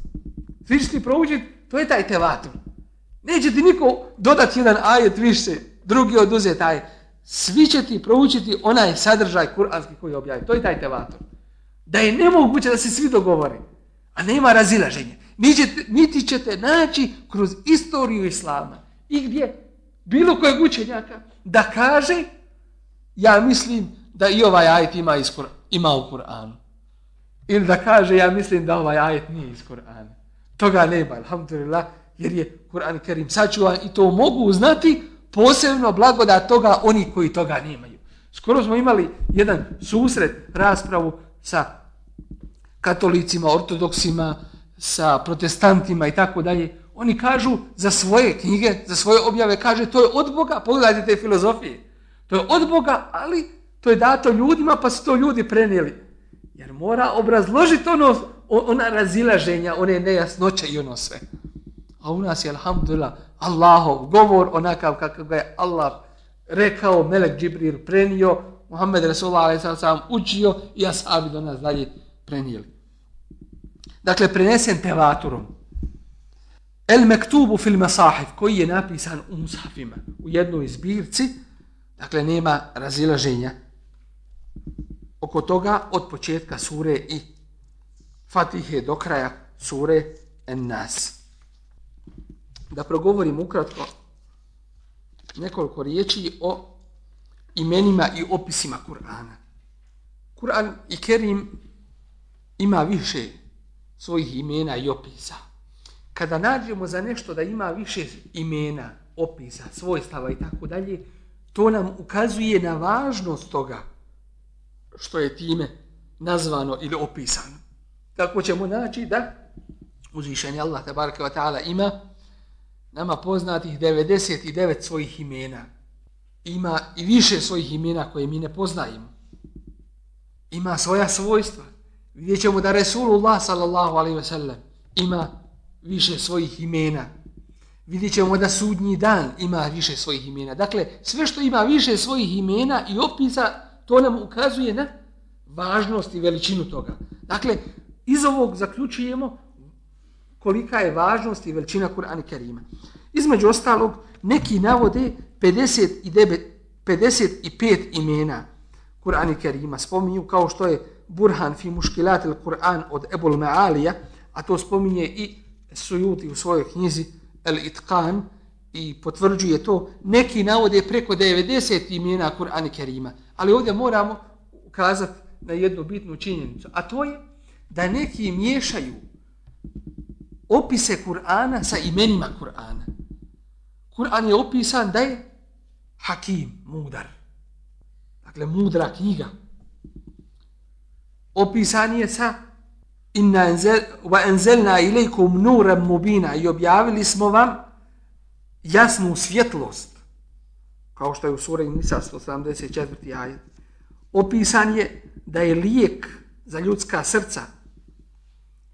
Svi će ti proučiti, to je taj tevator. Neće ti niko dodati jedan ajet više, drugi oduzeti taj. Svi će ti proučiti onaj sadržaj kuranski koji objavi. To je taj tevator. Da je nemoguće da se svi dogovori, a nema razilaženja. niti, niti ćete naći kroz istoriju Islama. I gdje bilo kojeg učenjaka da kaže ja mislim da i ovaj ajet ima, iz Kur ima u Kur'anu. Ili da kaže ja mislim da ovaj ajet nije iz Kur'ana. Toga nema, alhamdulillah, jer je Kur'an Kerim sačuvan i to mogu znati posebno blagodat toga oni koji toga nemaju. Skoro smo imali jedan susret, raspravu sa katolicima, ortodoksima, sa protestantima i tako dalje. Oni kažu za svoje knjige, za svoje objave, kaže to je od Boga, pogledajte te filozofije. To je od Boga, ali to je dato ljudima pa su to ljudi prenijeli. Jer mora obrazložiti ono, ona razilaženja, one nejasnoće i ono sve. A u nas je, alhamdulillah, Allahov govor onakav kakav ga je Allah rekao, Melek Džibril prenio, Muhammed Rasulullah a.s. sam učio i asabi do nas dalje prenijeli. Dakle, prenesen tevaturom. El mektubu fil masahif, koji je napisan u mushafima, u jednoj zbirci, dakle, nema razilaženja oko toga od početka sure i Fatihe do kraja sure En Nas. Da progovorim ukratko nekoliko riječi o imenima i opisima Kur'ana. Kur'an i Kerim ima više svojih imena i opisa. Kada nađemo za nešto da ima više imena, opisa, svojstava i tako dalje, to nam ukazuje na važnost toga što je time nazvano ili opisano. Tako ćemo naći da uzvišenje Allah tabaraka wa ta'ala ima nama poznatih 99 svojih imena. Ima i više svojih imena koje mi ne poznajemo. Ima svoja svojstva. Vidjet ćemo da Resulullah sallallahu alaihi ve sellem ima više svojih imena. Vidjet ćemo da sudnji dan ima više svojih imena. Dakle, sve što ima više svojih imena i opisa, to nam ukazuje na važnost i veličinu toga. Dakle, iz ovog zaključujemo kolika je važnost i veličina Kur'ana Kerima. Između ostalog, neki navode 59, 55 imena Kur'ana Kerima. Spominju kao što je Burhan fi muškilat il Kur'an od Ebul Ma'alija, a to spominje i Sujuti u svojoj knjizi El Itqan i potvrđuje to. Neki navode preko 90 imena Kur'ana Kerima. Ali ovdje moramo ukazati na jednu bitnu činjenicu, a to je da neki miješaju opise Kur'ana sa imenima Kur'ana. Kur'an je opisan da je hakim, mudar. Dakle, mudra knjiga. Opisan je sa inna enzel, wa enzelna ilaikum nuram mubina i objavili smo vam jasnu svjetlost. Kao što je u suri Nisa 174. ajet. Opisan je da je lijek za ljudska srca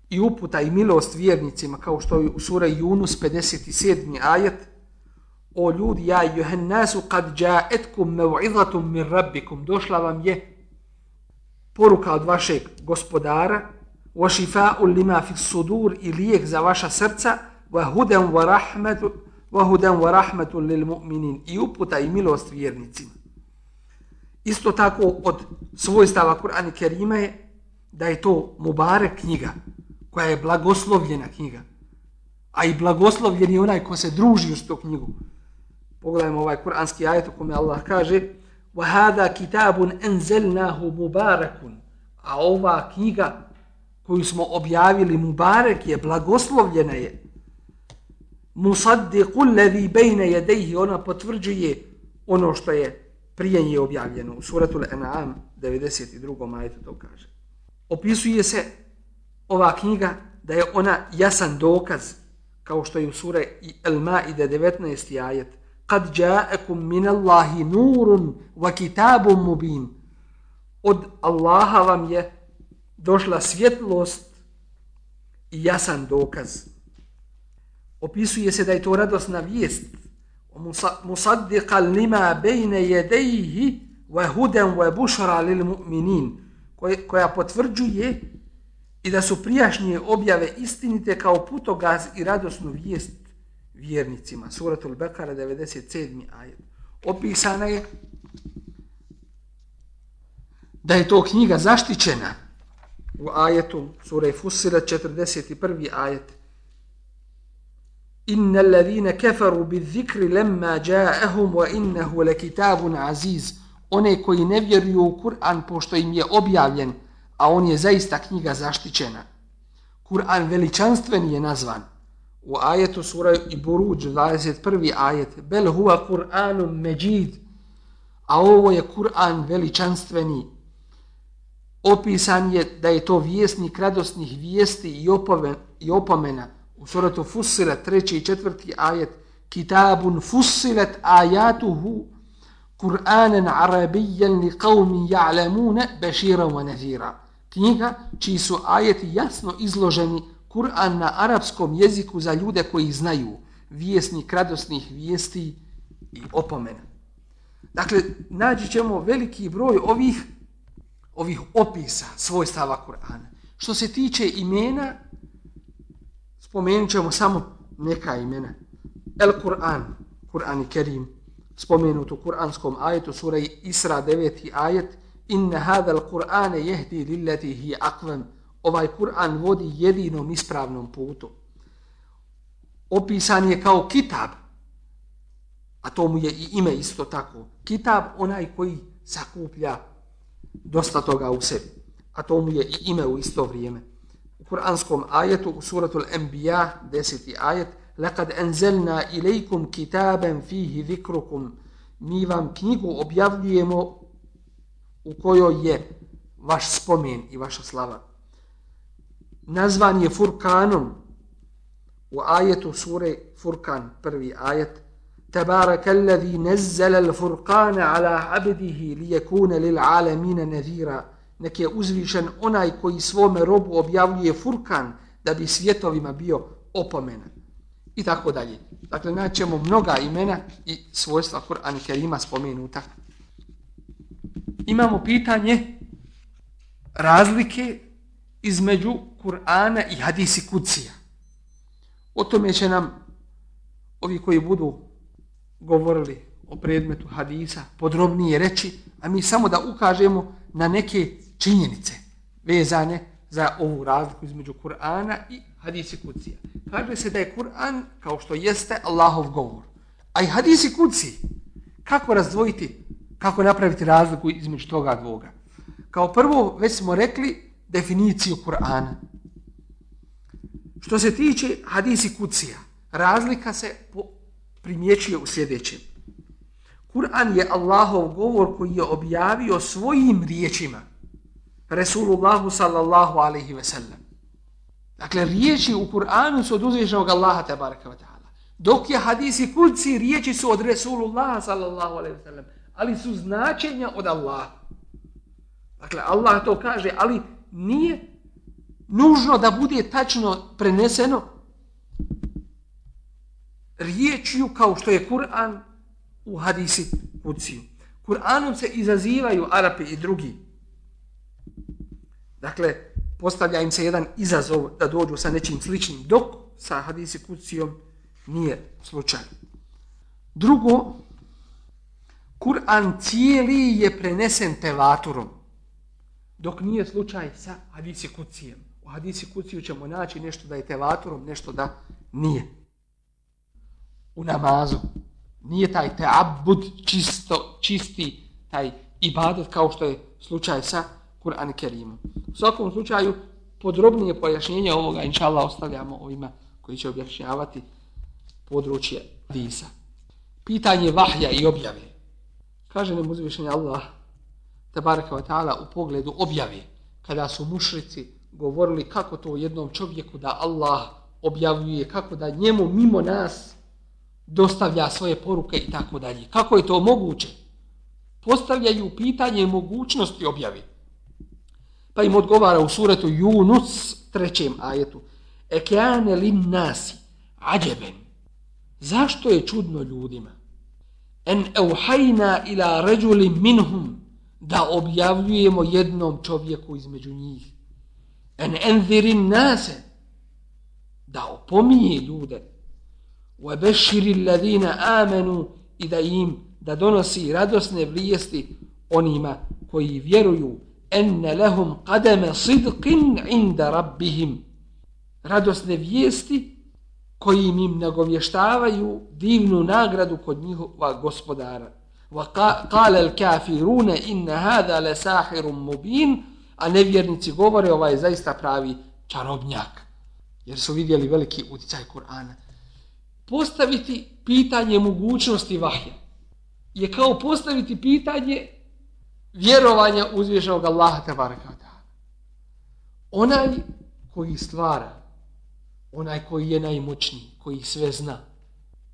i uputa i milost vjernicima, kao što je u sura Yunus 57. ajet, o ljudi, ja juhen kad jaetkum mev'idhatum min rabbikum, došla vam je poruka od vašeg gospodara, wa šifa'u lima fi sudur i lijek za vaša srca, wa hudan wa rahmetu, wa hudan wa rahmetu lil mu'minin i uputa i milost vjernicima. Isto tako od svojstava Kur'ana Kerima je da je to Mubarek knjiga, koja je blagoslovljena knjiga. A i blagoslovljen je onaj ko se druži uz tu knjigu. Pogledajmo ovaj kuranski ajet u kome Allah kaže وَهَذَا كِتَابٌ أَنْزَلْنَاهُ مُبَارَكٌ A ova knjiga koju smo objavili Mubarek je, blagoslovljena je. مُصَدِّقُ الَّذِي بَيْنَ يَدَيْهِ Ona potvrđuje ono što je prije nje objavljeno. U suratul An'am 92. ajetu to kaže. Opisuje se ova knjiga da je ona jasan dokaz kao što je u sure El-Ma'ide 19. ajet kad ja'akum min Allahi nurun wa kitabun mubin od Allaha vam je došla svjetlost i jasan dokaz opisuje se da je to radosna vijest musaddiqa lima bejne jedejhi wa hudan wa bušara lil mu'minin koja potvrđuje i da su prijašnje objave istinite kao putogaz i radosnu vijest vjernicima. Suratul Bekara 97. ajet. Opisana je da je to knjiga zaštićena u ajetu sura Fusira 41. ajet inna alladhina kafaru bizikri lamma ja'ahum wa innahu lakitabun aziz one koji ne vjeruju u Kur'an pošto im je objavljen a on je zaista knjiga zaštićena Kur'an veličanstven je nazvan u ajetu sura Iburuđ 21. ajet bel huwa Kur'anun međid a ovo je Kur'an veličanstveni opisan je da je to vjesnik radosnih vijesti i, opomen, i opomena u suratu Fussilet, treći i četvrti ajet, kitabun Fussilet ajatuhu Kur'anen arabijan li qavmi ja'lamune bešira wa nazira. Knjiga čiji su ajeti jasno izloženi Kur'an na arapskom jeziku za ljude koji znaju vjesnik radosnih vijesti i opomena. Dakle, nađi ćemo veliki broj ovih ovih opisa svojstava Kur'ana. Što se tiče imena, spomenut ćemo samo neka imena. El Kur'an, Kur'an i Kerim, spomenut u kur'anskom ajetu, sura Isra 9. ajet, inna hada al Kur'ane jehdi lillati hi akvam, ovaj Kur'an vodi jedinom ispravnom putu. Opisan je kao kitab, a to mu je i ime isto tako. Kitab onaj koji sakuplja dosta toga u sebi. A to mu je i ime u isto vrijeme. U kuranskom ajetu, u suratul Anbiya, deseti ajet, لَقَدْ أَنْزَلْنَا إِلَيْكُمْ كِتَابًا فِيهِ ذِكْرُكُمْ Mi vam knjigu objavljujemo u kojoj je vaš spomen i vaša slava. Nazvan je Furkanom u ajetu sure Furkan, prvi ajet, تبارك الذي نزل الفرقان على عبده ليكون للعالمين نذيرا nek je uzvišen onaj koji svome robu objavljuje furkan da bi svjetovima bio opomena. I tako dalje. Dakle, naćemo mnoga imena i svojstva Kur'an i Kerima spomenuta. Imamo pitanje razlike između Kur'ana i hadisi kucija. O tome će nam ovi koji budu govorili o predmetu hadisa, podrobnije reći, a mi samo da ukažemo na neke činjenice vezane za ovu razliku između Kur'ana i hadisi kucija. Kaže se da je Kur'an kao što jeste Allahov govor. A i hadisi kuci, kako razdvojiti, kako napraviti razliku između toga dvoga? Kao prvo, već smo rekli definiciju Kur'ana. Što se tiče hadisi kucija, razlika se po primjećuje u sljedećem. Kur'an je Allahov govor koji je objavio svojim riječima Resulullahu sallallahu alaihi ve sellem. Dakle, riječi u Kur'anu su od uzvišenog Allaha tabaraka wa ta'ala. Dok je hadisi kulci, riječi su od Resulullaha sallallahu alaihi ve sellem. Ali su značenja od Allaha. Dakle, Allah to kaže, ali nije nužno da bude tačno preneseno riječju kao što je Kur'an u hadisi kuciju. Kur'anom se izazivaju Arapi i drugi. Dakle, postavlja im se jedan izazov da dođu sa nečim sličnim, dok sa hadisi kucijom nije slučaj. Drugo, Kur'an cijeli je prenesen tevaturom, dok nije slučaj sa hadisi kucijem. U hadisi kuciju ćemo naći nešto da je tevaturom, nešto da nije u namazu. Nije taj teabud čisto, čisti taj ibadet kao što je slučaj sa Kur'an Kerimom. U svakom slučaju, podrobnije pojašnjenje ovoga, inša Allah, ostavljamo ovima koji će objašnjavati područje visa. Pitanje vahja i objave. Kaže nam uzvišenje Allah, tabaraka wa ta'ala, u pogledu objave, kada su mušrici govorili kako to jednom čovjeku da Allah objavljuje, kako da njemu mimo nas dostavlja svoje poruke i tako dalje. Kako je to moguće? Postavljaju pitanje mogućnosti objave. Pa im odgovara u suretu Yunus, trećem ajetu. Ekeane lin nasi, ađeben. Zašto je čudno ljudima? en euhajna ila ređuli minhum da objavljujemo jednom čovjeku između njih. En enzirin nase da opominje ljude. Ve beširi ladina amenu i da im da donosi radosne vlijesti onima koji vjeruju enne lehum kademe sidqin inda rabbihim. Radosne vijesti koji im nagovještavaju divnu nagradu kod njihova gospodara. Wa qala al-kafirun in hadha la sahirun mubin, a nevjernici govore ovaj zaista pravi čarobnjak. Jer su vidjeli veliki uticaj Kur'ana. Postaviti pitanje mogućnosti vahja je kao postaviti pitanje vjerovanja uzvišenog Allaha tabaraka Onaj koji stvara, onaj koji je najmoćniji, koji sve zna,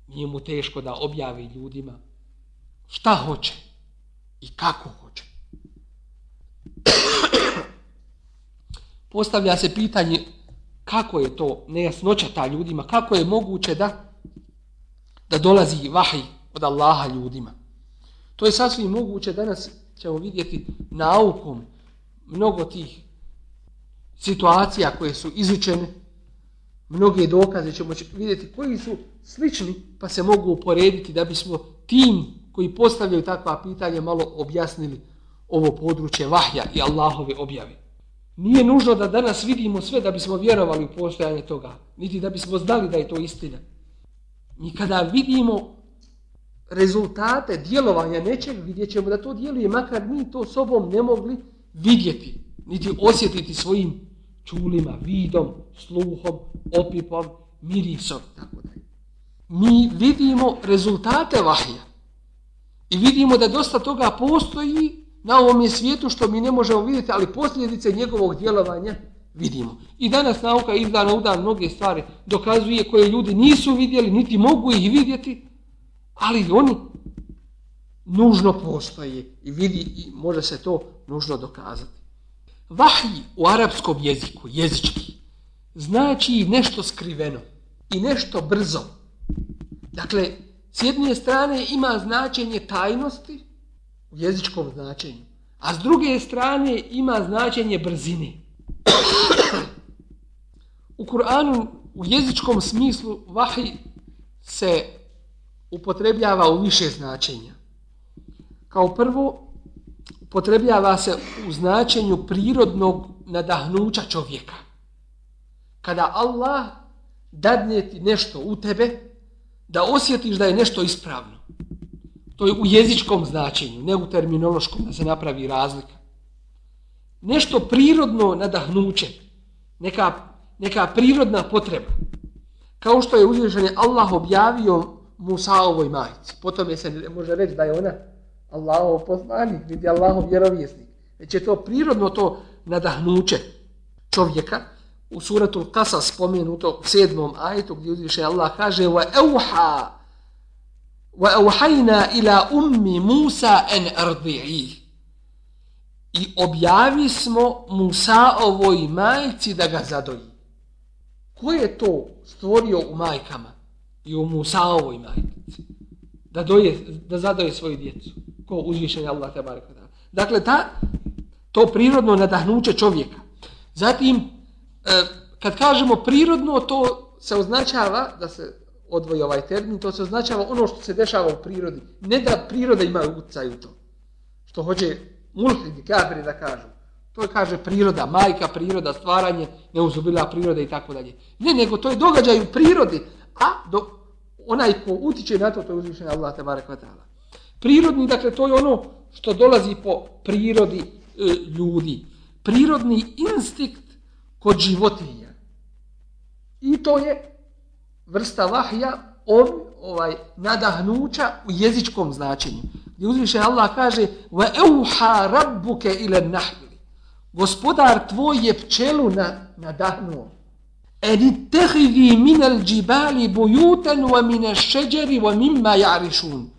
nije mu teško da objavi ljudima šta hoće i kako hoće. Postavlja se pitanje kako je to nejasnoća ta ljudima, kako je moguće da da dolazi vahij od Allaha ljudima. To je sasvim moguće, danas ćemo vidjeti naukom mnogo tih situacija koje su izučene, mnoge dokaze ćemo vidjeti koji su slični, pa se mogu uporediti da bismo tim koji postavljaju takva pitanja malo objasnili ovo područje vahja i Allahove objave. Nije nužno da danas vidimo sve da bismo vjerovali u postojanje toga, niti da bismo znali da je to istina. Mi kada vidimo rezultate djelovanja nečeg, vidjet ćemo da to djeluje, makar mi to sobom ne mogli vidjeti, niti osjetiti svojim čulima, vidom, sluhom, opipom, mirisom, tako da Mi vidimo rezultate vahija i vidimo da dosta toga postoji na ovom svijetu što mi ne možemo vidjeti, ali posljedice njegovog djelovanja vidimo. I danas nauka iz dana u dan mnoge stvari dokazuje koje ljudi nisu vidjeli, niti mogu ih vidjeti, ali oni nužno postoje i vidi i može se to nužno dokazati. Vahij u arapskom jeziku, jezički, znači nešto skriveno i nešto brzo. Dakle, s jedne strane ima značenje tajnosti u jezičkom značenju, a s druge strane ima značenje brzine. u Kur'anu u jezičkom smislu vahi se upotrebljava u više značenja. Kao prvo, upotrebljava se u značenju prirodnog nadahnuća čovjeka. Kada Allah dadne ti nešto u tebe, da osjetiš da je nešto ispravno. To je u jezičkom značenju, ne u terminološkom, da se napravi razlika. Nešto prirodno nadahnuće, neka, neka prirodna potreba. Kao što je uzvišen Allah objavio Musaovoj majici. Potom je se ne može reći da je ona Allahov poslanik, vidi Allahov vjerovjesnik. Već je to prirodno to nadahnuće čovjeka. U suratu Kasa spomenuto u sedmom ajetu gdje uzviše Allah kaže wa وَأَوْحَيْنَا wa أُمِّ ila ummi Musa i objavi smo Musa ovoj majici da ga zadoji. Ko je to stvorio u majkama? i u Musaovoj majci? Da, doje, da zadoje svoju djecu. Ko uzvišenje Allah te barek. Dakle, ta, to prirodno nadahnuće čovjeka. Zatim, e, kad kažemo prirodno, to se označava, da se odvoji ovaj termin, to se označava ono što se dešava u prirodi. Ne da priroda ima utjecaj u to. Što hoće mulhidi, kafiri da kažu. To je, kaže, priroda, majka, priroda, stvaranje, neuzubila priroda i tako dalje. Ne, nego to je događaj u prirodi, a do, onaj ko utiče na to, to je uzvišenje Allah te barek vatala. Prirodni, dakle, to je ono što dolazi po prirodi e, ljudi. Prirodni instinkt kod životinja. I to je vrsta vahja on, ovaj, nadahnuća u jezičkom značenju. Gdje uzviše Allah kaže wa رَبُّكَ rabbuke ile. Gospodar tvoj je pčelu na, nadahnuo en ittehidi minel džibali bujuten wa mine šeđeri wa mimma jarišun.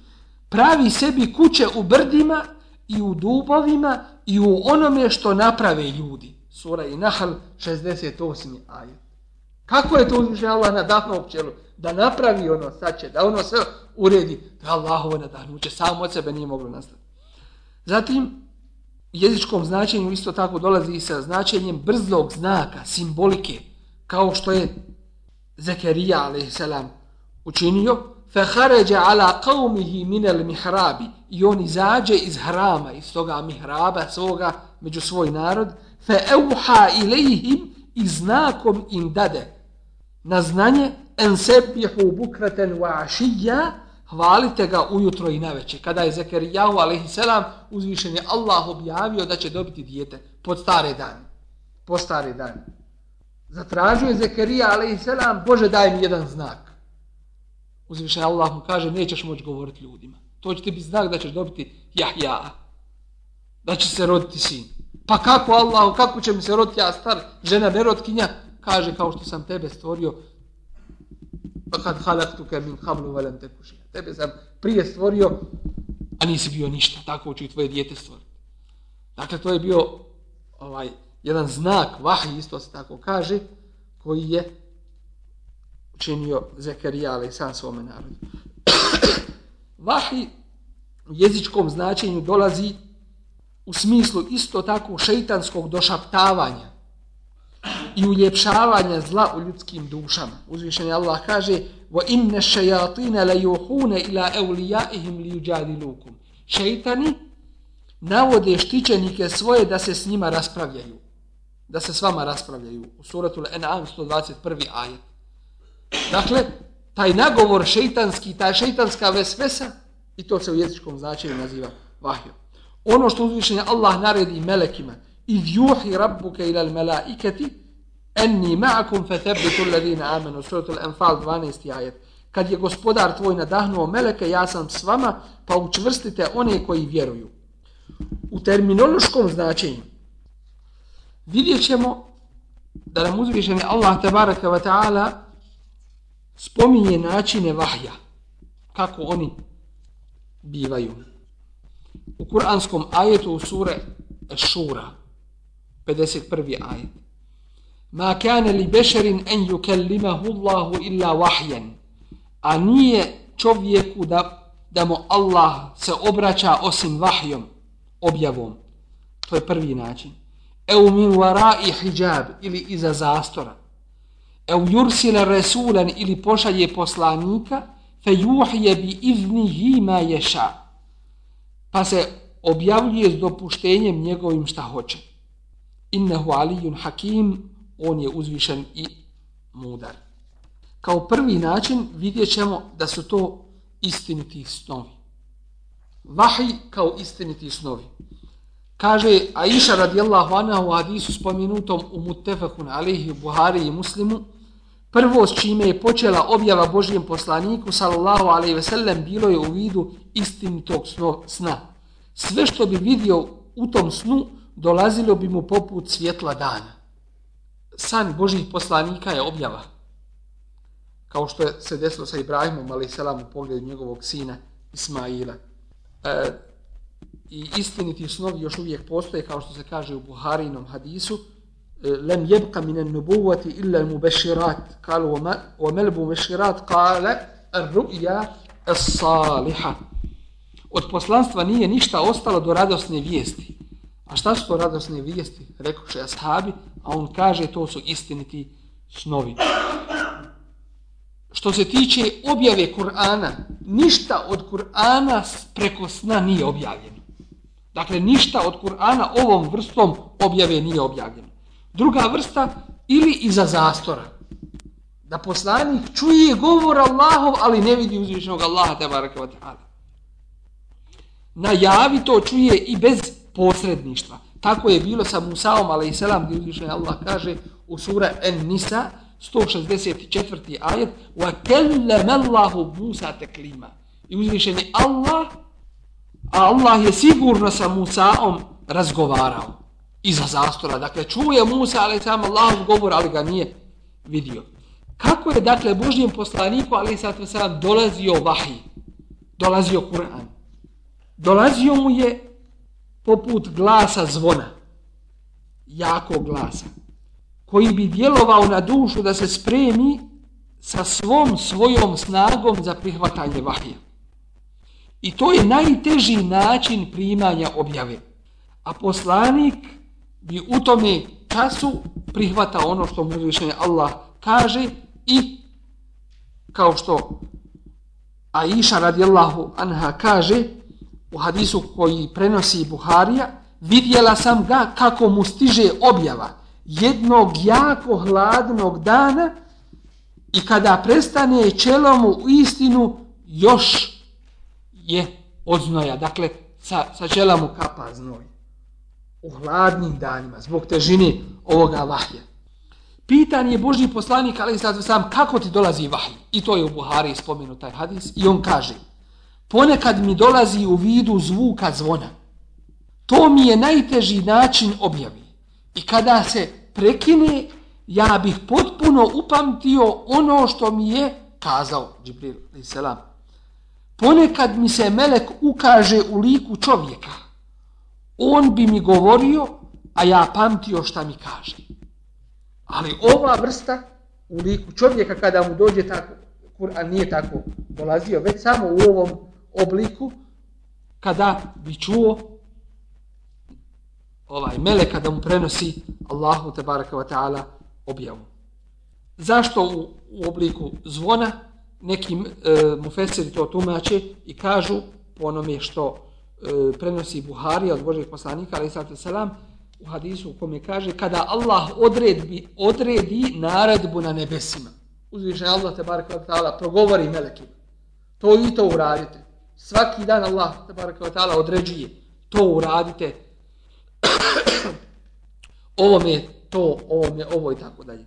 Pravi sebi kuće u brdima i u dubovima i u onome što naprave ljudi. Sura i Nahl 68. ajet. Kako je to uzviše Allah nadahnuo pčelu? Da napravi ono sače, da ono sve uredi. Da Allahovo nadahnuće, samo od sebe nije moglo nastati. Zatim, jezičkom značenju isto tako dolazi i sa značenjem brzog znaka, simbolike, kao što je Zekerija a.s. učinio, فَخَرَجَ عَلَى قَوْمِهِ مِنَ الْمِحْرَابِ I on izađe iz hrama, iz toga mihraba svoga, među svoj narod, فَأَوْحَا إِلَيْهِمْ I znakom im dade. na znanje en sebihu bukraten wa ašija, hvalite ga ujutro i naveče. Kada je Zekerijahu a.s. uzvišen je Allah objavio da će dobiti dijete pod stare dane. Po stare dane. Zatražuje Zekerija a.s. Bože daj mi jedan znak. Uzvišen Allah mu kaže nećeš moći govoriti ljudima. To će ti biti znak da ćeš dobiti Jahja. Da će se roditi sin. Pa kako Allah, kako će mi se roditi ja star, žena nerotkinja? Kaže kao što sam tebe stvorio pa kad halaktu ke min hablu velem te. Tebe sam prije stvorio, a nisi bio ništa. Tako ću i tvoje dijete stvoriti. Dakle, to je bio ovaj jedan znak, vahi isto se tako kaže, koji je činio Zekerija ali sam svome narodu. vahi u jezičkom značenju dolazi u smislu isto tako šeitanskog došaptavanja i uljepšavanja zla u ljudskim dušama. Uzvišeni Allah kaže wa inna shayatin la yuhuna ila awliyaihim li yujadilukum. Šejtani navode štićenike svoje da se s njima raspravljaju. Da se s vama raspravljaju. U suratul An'am 121. ajet. Dakle, taj nagovor šejtanski, ta šejtanska vesvesa i to se u jezičkom značenju naziva vahijom. Ono što uzvišenje Allah naredi melekima, iz juhi rabbuke ila melaiketi, enni ma'akum fathabbitu alladhina amanu suratul anfal 12. ajet kad je gospodar tvoj nadahnuo meleke ja sam s vama pa učvrstite one koji vjeruju u terminološkom značenju vidjećemo da nam uzvišeni Allah tabaraka wa ta'ala spominje načine vahja kako oni bivaju u kuranskom ajetu u sure Šura 51. ajet ma kana li bešerin en yukellimahu Allahu illa wahyan. A nije čovjeku da, da mu Allah se obraća osim vahjom, objavom. To je prvi način. Eu min warai hijab ili iza zastora. Eu jursile resulen ili pošalje poslanika fe juhije bi iznihi ma ješa. Pa se objavljuje s dopuštenjem njegovim šta hoće. Innehu alijun hakim on je uzvišen i mudar. Kao prvi način vidjet ćemo da su to istiniti snovi. Vahi kao istiniti snovi. Kaže Aisha radijallahu anha u hadisu spomenutom u Mutefakun alihi Buhari i Muslimu, prvo s čime je počela objava Božijem poslaniku sallallahu alaihi ve sellem bilo je u vidu istinitog sna. Sve što bi vidio u tom snu dolazilo bi mu poput svjetla dana san Božih poslanika je objava. Kao što je se desilo sa Ibrahimom, ali selam u pogledu njegovog sina Ismaila. E, I istiniti snovi još uvijek postoje, kao što se kaže u Buharinom hadisu, لم lem من النبوة إلا المبشرات قال وما, وما المبشرات قال الرؤيا الصالحة. Od poslanstva nije ništa ostalo do radosne vijesti. A šta su to radosne vijesti? Rekuše ashabi, a on kaže to su istiniti snovi. Što se tiče objave Kur'ana, ništa od Kur'ana preko sna nije objavljeno. Dakle, ništa od Kur'ana ovom vrstom objave nije objavljeno. Druga vrsta, ili iza zastora. Da poslanik čuje govor Allahov, ali ne vidi uzvišenog Allaha, te baraka wa ta'ala. Najavi to čuje i bez posredništva. Tako je bilo sa Musaom, ali i selam, gdje uzvišen Allah kaže u sura En-Nisa, 164. ajet, وَكَلَّمَ اللَّهُ Musa teklima. I uzvišen je Allah, a Allah je sigurno sa Musaom razgovarao iza zastora. Dakle, čuje Musa, ali sam Allah govor, ali ga nije vidio. Kako je, dakle, Božijem poslaniku, ali sad dolazio vahij, dolazio Kur'an. Dolazio mu je poput glasa zvona, jako glasa, koji bi djelovao na dušu da se spremi sa svom svojom snagom za prihvatanje vahija. I to je najteži način primanja objave. A poslanik bi u tome času prihvata ono što mu uzvišenje Allah kaže i kao što Aisha radijallahu anha kaže, u hadisu koji prenosi Buharija, vidjela sam ga kako mu stiže objava jednog jako hladnog dana I kada prestane čelom u istinu, još je od znoja. Dakle, sa, sa čela mu kapa znoj. U hladnim danima, zbog težine ovoga vahja. Pitan je Božji poslanik, ali sad sam, kako ti dolazi vahj? I to je u Buhari spomenut taj hadis. I on kaže, ponekad mi dolazi u vidu zvuka zvona. To mi je najteži način objavi. I kada se prekine, ja bih potpuno upamtio ono što mi je kazao Džibril. Ponekad mi se melek ukaže u liku čovjeka. On bi mi govorio, a ja pamtio šta mi kaže. Ali ova vrsta u liku čovjeka kada mu dođe tako, Kur'an nije tako dolazio, već samo u ovom obliku, kada bi čuo ovaj melek kada mu prenosi Allahu te baraka wa ta'ala objavu. Zašto u, u obliku zvona neki e, mufesiri to tumače i kažu po onome što e, prenosi Buhari od Božeg poslanika, ali sada selam, u hadisu u kome kaže kada Allah odredi, odredi naredbu na nebesima. Uzvišen Allah te barek ta'ala progovori melekima. To i to uradite. Svaki dan Allah te barek ta'ala određuje to uradite. ovo je to, ovo je ovo i tako dalje.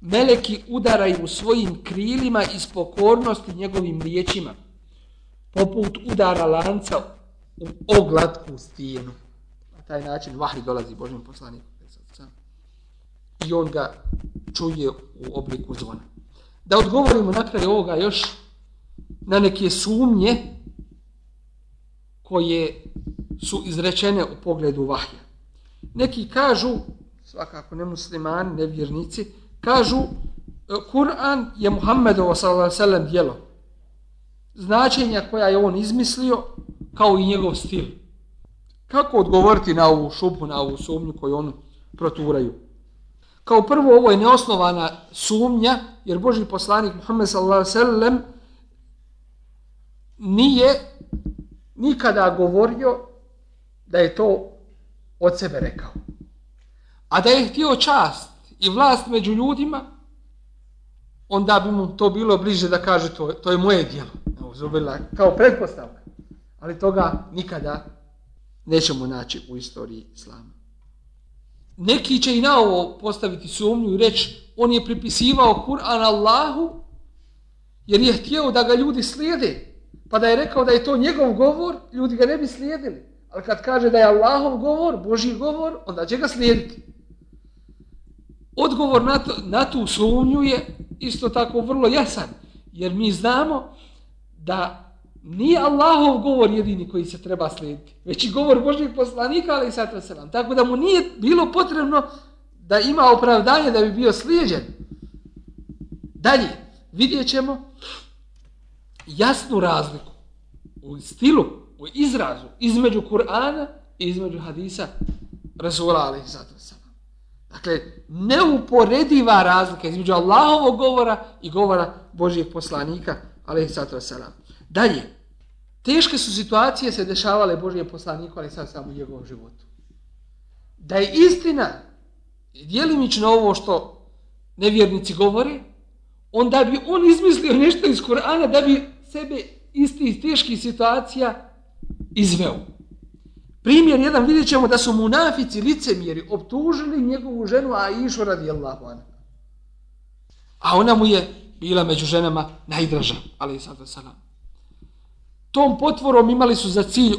Meleki udaraju svojim krilima iz pokornosti njegovim riječima, poput udara lanca u oglatku stijenu. Na taj način vahri dolazi Božim poslanikom. I on ga čuje u obliku zvona. Da odgovorimo na kraju ovoga još na neke sumnje koje su izrečene u pogledu vahja. Neki kažu svakako ne muslimani, ne vjernici, kažu e, Kur'an je Muhammedovo sellem djelo. Značenja koja je on izmislio, kao i njegov stil. Kako odgovoriti na ovu šupu, na ovu sumnju koju on proturaju? Kao prvo, ovo je neosnovana sumnja, jer Boži poslanik Muhammed s.a.v. nije nikada govorio da je to od sebe rekao. A da je htio čast i vlast među ljudima, onda bi mu to bilo bliže da kaže to, to je moje dijelo. Evo, kao pretpostavka. Ali toga nikada nećemo naći u istoriji islama. Neki će i na ovo postaviti sumnju i reći on je pripisivao Kur'an Allahu jer je htio da ga ljudi slijede. Pa da je rekao da je to njegov govor, ljudi ga ne bi slijedili. Ali kad kaže da je Allahov govor, Božji govor, onda će ga slijediti. Odgovor na, to, na tu sumnju je isto tako vrlo jasan. Jer mi znamo da nije Allahov govor jedini koji se treba slijediti. Već i govor Božih poslanika, ali i sada se. Tako da mu nije bilo potrebno da ima opravdanje da bi bio slijeđen. Dalje, vidjet ćemo jasnu razliku u stilu, u izrazu između Kur'ana i između hadisa Rasula, alaihi i sada Dakle, neuporediva razlika između Allahovog govora i govora Božijeg poslanika, ali i sato. Dalje, teške su situacije se dešavale Božijem poslaniku, ali sad samo u njegovom životu. Da je istina dijelimično ovo što nevjernici govore, onda bi on izmislio nešto iz Kur'ana da bi sebe isti iz teških situacija izveo. Primjer jedan vidjet ćemo da su munafici licemjeri optužili njegovu ženu Aishu radijallahu anha. A ona mu je bila među ženama najdraža, ali i sada salam. Tom potvorom imali su za cilj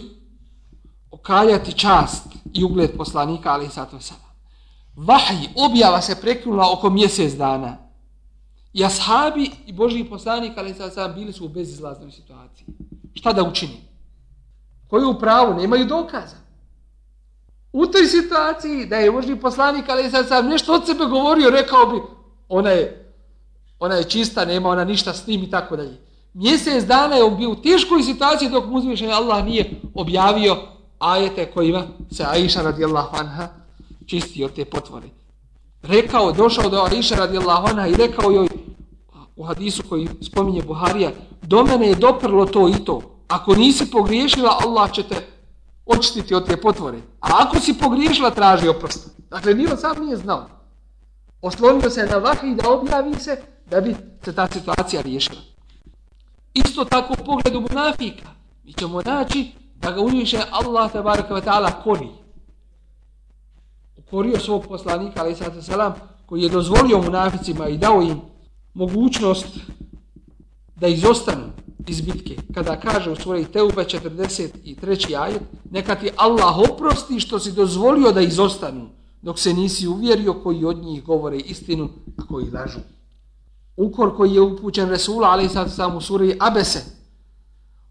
okaljati čast i ugled poslanika, ali i sato sada. Vahj, objava se prekinula oko mjesec dana. I ashabi i Božji poslanik, ali i sada sada, bili su u bezizlaznoj situaciji. Šta da učinimo? koji u pravu nemaju dokaza. U toj situaciji da je Božji poslanik, ali sad sada, nešto od sebe govorio, rekao bi, ona je, ona je čista, nema ona ništa s njim i tako dalje. Mjesec dana je bio u teškoj situaciji dok mu uzvišenje Allah nije objavio ajete kojima se Aisha radijallahu anha čisti od te potvore. Rekao, došao do Aisha radijallahu anha i rekao joj u hadisu koji spominje Buharija, do mene je doprlo to i to, Ako nisi pogriješila, Allah će te očistiti od te potvore. A ako si pogriješila, traži oprost. Dakle, nije sam nije znao. Oslonio se na vahij da objavi se, da bi se ta situacija riješila. Isto tako u pogledu munafika. Mi ćemo naći da ga uzviše Allah tabaraka wa ta'ala kori. Ukorio svog poslanika, ali sada selam, koji je dozvolio munaficima i dao im mogućnost da izostanu iz bitke. Kada kaže u svojoj Teube 43. ajet, neka ti Allah oprosti što si dozvolio da izostanu dok se nisi uvjerio koji od njih govore istinu, a koji lažu. Ukor koji je upućen Resula, ali sad sam u suri Abese,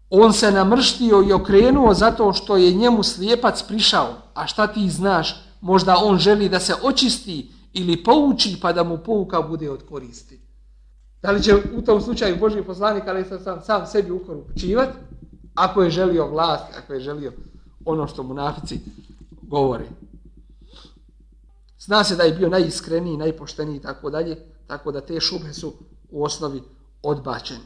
on se namrštio i okrenuo zato što je njemu slijepac prišao, a šta ti znaš, možda on želi da se očisti ili pouči pa da mu pouka bude od koristi. Da li će u tom slučaju Boži poslanik, ali sam sam sebi ukor upućivati, ako je želio vlast, ako je želio ono što mu nafici govore. Zna se da je bio najiskreniji, najpošteniji i tako dalje, tako da te šube su u osnovi odbačene.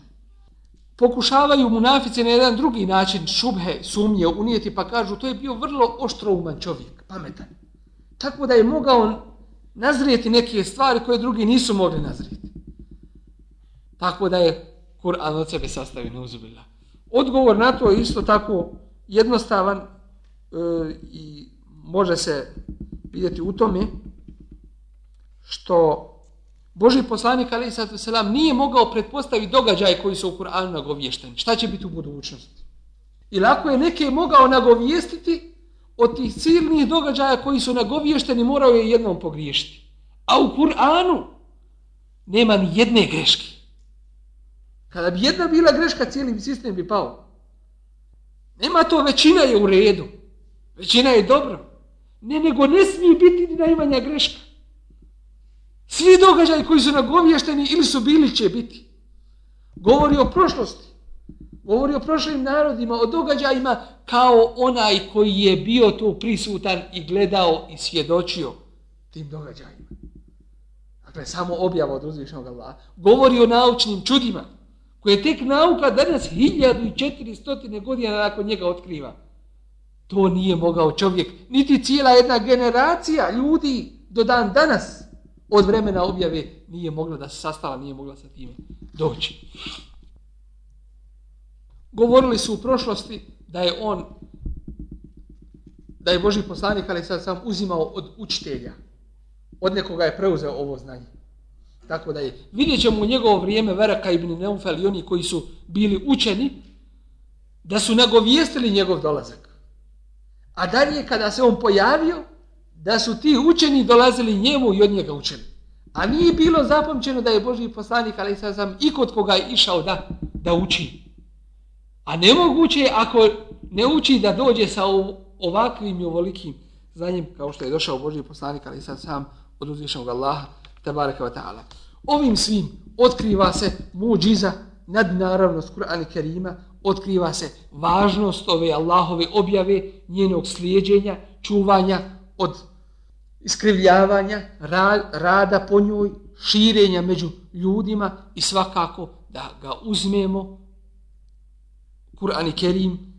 Pokušavaju munafice na jedan drugi način šubhe, sumnje unijeti, pa kažu to je bio vrlo oštrouman čovjek, pametan. Tako da je mogao nazrijeti neke stvari koje drugi nisu mogli nazrijeti. Tako da je Kur'an od sebe sastavio neuzubila. Odgovor na to je isto tako jednostavan e, i može se vidjeti u tome što Boži poslanik Ali Selam nije mogao pretpostaviti događaje koji su u Kur'anu nagovješteni. Šta će biti u budućnosti? I lako je neke mogao nagovijestiti od tih silnih događaja koji su nagovješteni morao je jednom pogriješiti. A u Kur'anu nema ni jedne greške. Kada bi jedna bila greška, cijeli sistem bi pao. Nema to, većina je u redu. Većina je dobro. Ne, nego ne smije biti ni najmanja greška. Svi događaji koji su nagovješteni ili su bili će biti. Govori o prošlosti. Govori o prošlim narodima, o događajima kao onaj koji je bio tu prisutan i gledao i svjedočio tim događajima. Dakle, samo objava od uzvišnog Allaha. Govori o naučnim čudima koje je tek nauka danas 1400 godina nakon njega otkriva. To nije mogao čovjek, niti cijela jedna generacija ljudi do dan danas od vremena objave nije mogla da se sastala, nije mogla sa time doći. Govorili su u prošlosti da je on, da je Boži poslanik, ali sad sam uzimao od učitelja. Od nekoga je preuzeo ovo znanje. Tako da je. Vidjet ćemo u njegovo vrijeme Veraka ibn Neufel i oni koji su bili učeni, da su nagovijestili njegov dolazak. A dalje kada se on pojavio, da su ti učeni dolazili njemu i od njega učeni. A nije bilo zapamćeno da je Boži poslanik, ali sad sam i kod koga je išao da, da uči. A nemoguće je ako ne uči da dođe sa ovakvim i ovolikim znanjem, kao što je došao Boži poslanik, ali sad sam od uzvišnog Allaha, tabaraka wa ta'ala. Ovim svim otkriva se muđiza, nadnaravnost Kur'ana Kerima, otkriva se važnost ove Allahove objave, njenog slijedženja, čuvanja od iskrivljavanja, rada po njoj, širenja među ljudima i svakako da ga uzmemo Kur'an i Kerim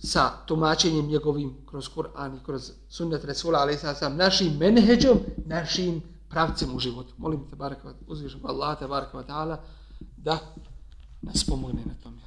sa tumačenjem njegovim kroz Kur'an i kroz sunnet Resula, ali sa sam našim menheđom, našim pravcem u životu. Molim te, baraka, uzvišem Allah, te baraka, da nas pomogne na tome.